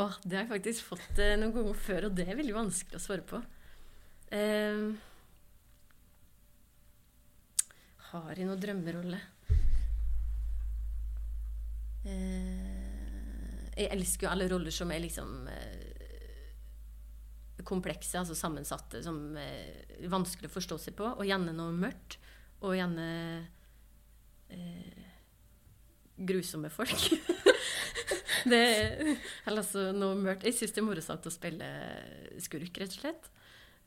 [SPEAKER 2] Åh, det har jeg faktisk fått eh, noen ganger før, og det er veldig vanskelig å svare på. Eh, har i noen drømmerolle? Eh, jeg elsker jo alle roller som er liksom eh, komplekse, altså sammensatte, som er vanskelig å forstå seg på, og gjerne noe mørkt, og gjerne eh, grusomme folk. <laughs> det er eller altså noe mørkt. Jeg syns det er morsomt å spille skurk, rett og slett.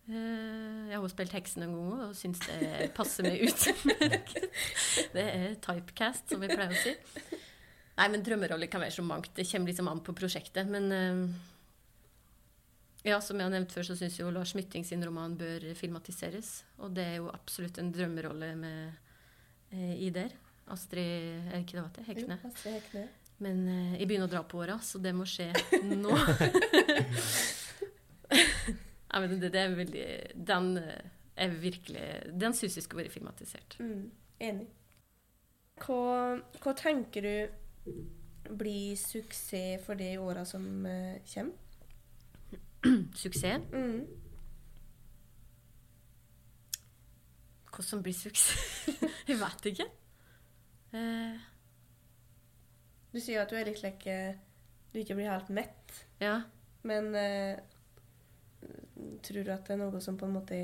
[SPEAKER 2] Eh, Jeg har spilt heksen noen ganger og syns det passer meg ut. <laughs> det er typecast, som vi pleier å si. Nei, men drømmeroller kan være så mangt. Det kommer liksom an på prosjektet. Men eh, ja, som jeg har nevnt før, så syns jo Lars Mytting sin roman bør filmatiseres. Og det er jo absolutt en drømmerolle med, eh, i der. Astrid Er ikke det hva? Hekne.
[SPEAKER 3] Jo, Astrid Hekne.
[SPEAKER 2] Men jeg begynner å dra på åra, så det må skje nå. <laughs> ja, men det, det er veldig Den eh, er virkelig Den syns jeg skulle vært filmatisert.
[SPEAKER 3] Mm, enig. Hva, hva tenker du blir suksess for de åra som uh, kommer? <clears throat>
[SPEAKER 2] Suksess.
[SPEAKER 3] Mm.
[SPEAKER 2] Hva som blir suksess? <laughs> jeg vet ikke. Uh.
[SPEAKER 3] Du sier at du er litt like du ikke blir helt mett.
[SPEAKER 2] Ja.
[SPEAKER 3] Men eh, tror du at det er noe som på en måte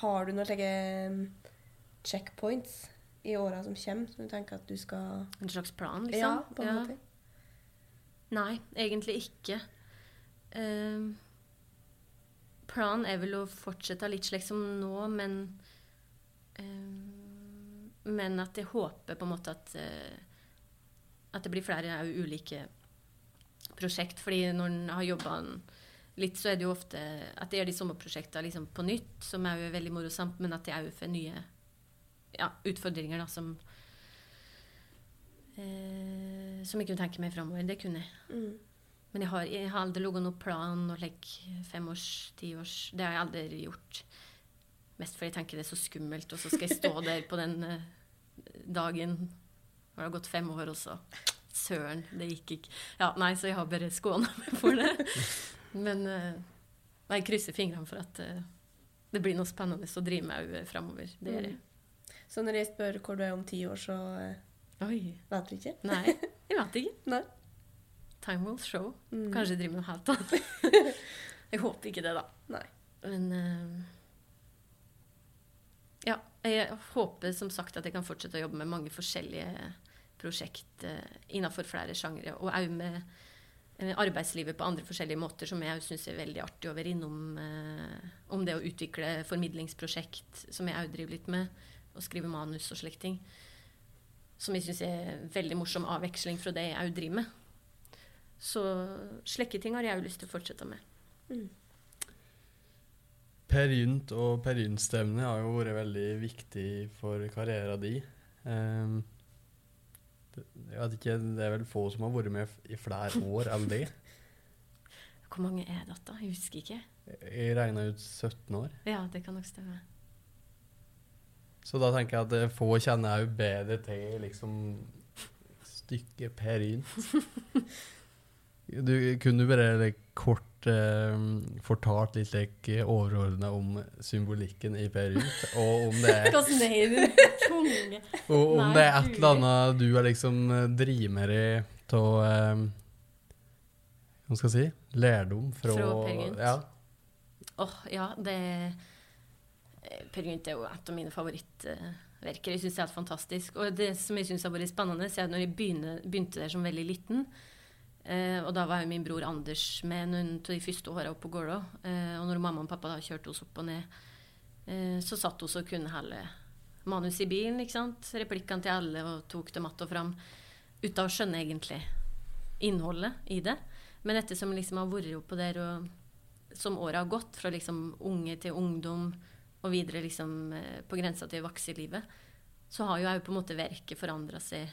[SPEAKER 3] Har du noen slike mm, checkpoints i åra som kommer, som du tenker at du skal
[SPEAKER 2] En slags plan, liksom?
[SPEAKER 3] Ja, på en måte.
[SPEAKER 2] Nei, egentlig ikke. Um, planen er vel å fortsette litt slik som nå, men um, Men at jeg håper på en måte at uh, at det blir flere ulike prosjekt. fordi når en har jobba litt, så er det jo ofte at det er de sommerprosjektene liksom på nytt, som er jo veldig morosamt, men at det òg får nye ja, utfordringer da, som eh, Som jeg kunne tenke meg framover. Det kunne jeg.
[SPEAKER 3] Mm.
[SPEAKER 2] Men jeg har, jeg har aldri laget noen plan og like femårs, tiårs Det har jeg aldri gjort. Mest fordi jeg tenker det er så skummelt, og så skal jeg stå <laughs> der på den eh, dagen når det har gått fem år, og så Søren, det gikk ikke. Ja, nei, så jeg har bare skåna meg for det. Men uh, jeg krysser fingrene for at uh, det blir noe spennende å drive med òg framover. Det gjør jeg.
[SPEAKER 3] Så når jeg spør hvor du er om ti år, så eh,
[SPEAKER 2] Oi.
[SPEAKER 3] vet du ikke?
[SPEAKER 2] Nei, <laughs> jeg vet ikke.
[SPEAKER 3] Nei.
[SPEAKER 2] Time will show.
[SPEAKER 3] Mm.
[SPEAKER 2] Kanskje jeg driver med noe helt annet. <laughs> jeg håper ikke det, da.
[SPEAKER 3] Nei.
[SPEAKER 2] Men eh, Ja, jeg håper som sagt at jeg kan fortsette å jobbe med mange forskjellige prosjekt innenfor flere sjangre. Og òg med eh, arbeidslivet på andre forskjellige måter, som jeg syns er veldig artig å være innom. eh, om det å utvikle formidlingsprosjekt, som jeg òg driver litt med. Og skrive manus og slike ting. Som jeg syns er veldig morsom avveksling fra det jeg òg driver med. Så slike ting har jeg òg lyst til å fortsette med.
[SPEAKER 4] Per Gynt og Per Gynt-stevnet har jo vært veldig viktig for karrieren din. Um, jeg vet ikke, det er vel få som har vært med i flere år enn det. <laughs>
[SPEAKER 2] Hvor mange er det da? Jeg husker ikke.
[SPEAKER 4] Jeg regna ut 17 år.
[SPEAKER 2] Ja, det kan nok stemme.
[SPEAKER 4] Så da tenker jeg at eh, få kjenner òg bedre til liksom stykket Per Ynt. <laughs> Kunne du bare kort eh, fortalt litt like, overordna om symbolikken i Per Gynt, og om det er Og om det er et eller annet du er liksom driver i av eh, Hva skal jeg si? Lærdom fra
[SPEAKER 2] Fra Per Gynt?
[SPEAKER 4] Ja.
[SPEAKER 2] Oh, ja, det eh, Per Gynt er jo et av mine favorittverker. Jeg syns det er helt fantastisk. Og det som jeg syns har vært spennende, er at når jeg begynte der som veldig liten eh, Og da var jo min bror Anders med noen av de første åra oppe på Gålå. Eh, og når mamma og pappa da kjørte oss opp og ned, eh, så satt hun og kunne hele manus i bilen. ikke sant? Replikkene til alle og tok dem att og fram. Uten å skjønne egentlig innholdet i det. Men ettersom jeg liksom har vært oppå der og som året har gått, fra liksom unge til ungdom og videre liksom eh, på grensa til voksenlivet, så har jo òg på en måte verket forandra seg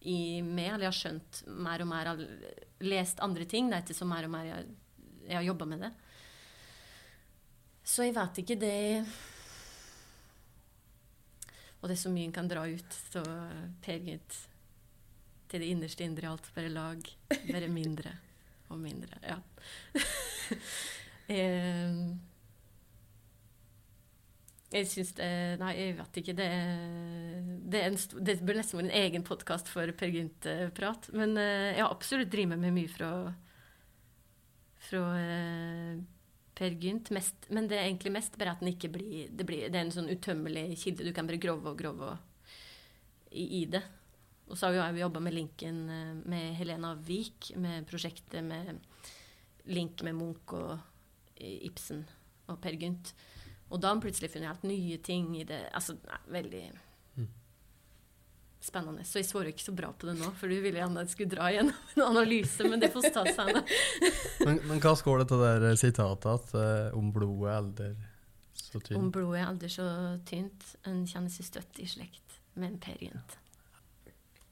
[SPEAKER 2] i meg. Eller jeg har skjønt mer og mer, har lest andre ting da, etter så mer og mer jeg, jeg har jobba med det. Så jeg vet ikke det Og det er så mye en kan dra ut av peget til det innerste indre alt, bare lag. Bare mindre og mindre. Ja. <laughs> eh, jeg syns det Nei, jeg vet ikke. Det, det, en det bør nesten være en egen podkast for Per Gynt-prat. Men eh, jeg har absolutt drevet med mye fra, fra eh, Per Gynt. Mest, men det er egentlig mest bare at den ikke blir det, blir det er en sånn utømmelig kilde. Du kan bare grove og grove og, i, i det. Og så har vi jo jobba med linken eh, med Helena Vik, med prosjektet med link med Munch og Ibsen og Per Gynt. Og da har han plutselig funnet helt nye ting i det. Altså, nei, veldig spennende. Så jeg svarer ikke så bra på det nå, for du ville gjerne at jeg skulle dra igjennom <laughs> en analyse, men det får ta seg <laughs> nå.
[SPEAKER 4] Men, men hva står det til det der sitatet at eh, om blodet elder så
[SPEAKER 2] Om
[SPEAKER 4] tynt?
[SPEAKER 2] blodet er aldri så tynt, en kjenner seg støtt i slekt med en Per Gynt.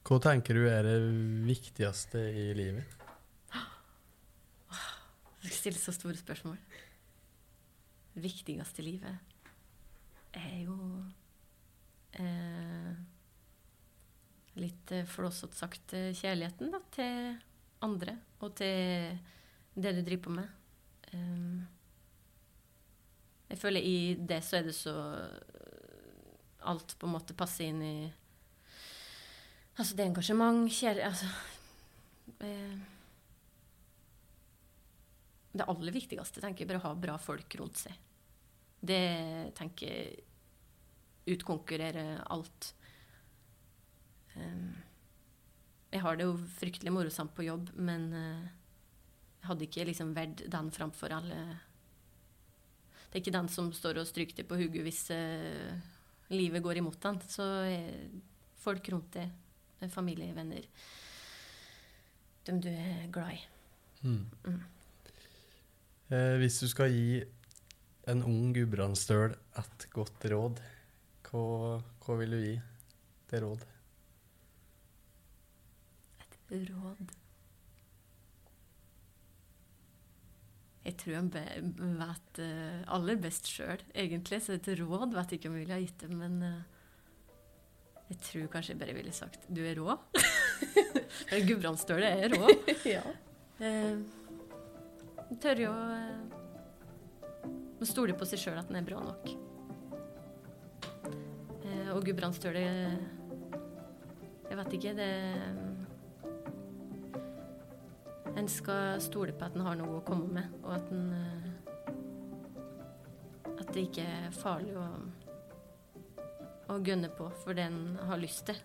[SPEAKER 4] Hva tenker du er det viktigste i livet? <gasps>
[SPEAKER 2] Du stiller så store spørsmål. Viktigste i livet er jo eh, litt eh, flåsete sagt eh, kjærligheten da, til andre og til det du driver på med. Um, jeg føler i det så er det så Alt på en måte passer inn i Altså det er engasjement, kjærlighet altså, Eh, det aller viktigste tenker jeg bare å ha bra folk rundt seg. Det tenker jeg utkonkurrerer alt. Um, jeg har det jo fryktelig morosamt på jobb, men jeg hadde ikke liksom valgt den framfor alle Det er ikke den som står og stryker deg på hodet hvis uh, livet går imot den. Så uh, folk rundt deg, familie, venner Dem du er glad i.
[SPEAKER 4] Mm.
[SPEAKER 2] Mm.
[SPEAKER 4] Eh, hvis du skal gi en ung gudbrandsdøl et godt råd, hva, hva vil du gi til råd?
[SPEAKER 2] Et Råd Jeg tror jeg vet eh, aller best sjøl, egentlig. Så et råd vet jeg ikke om jeg ville ha gitt det, men eh, jeg tror kanskje jeg bare ville sagt du er rå. <laughs> Gudbrandsdølet er rå. <laughs>
[SPEAKER 3] ja.
[SPEAKER 2] Eh, tør jo eh, å stole på seg sjøl at den er bra nok. Eh, og Gudbrandsdølet Jeg vet ikke, det En skal stole på at en har noe å komme med, og at en eh, At det ikke er farlig å, å gønne på for det en har lyst til.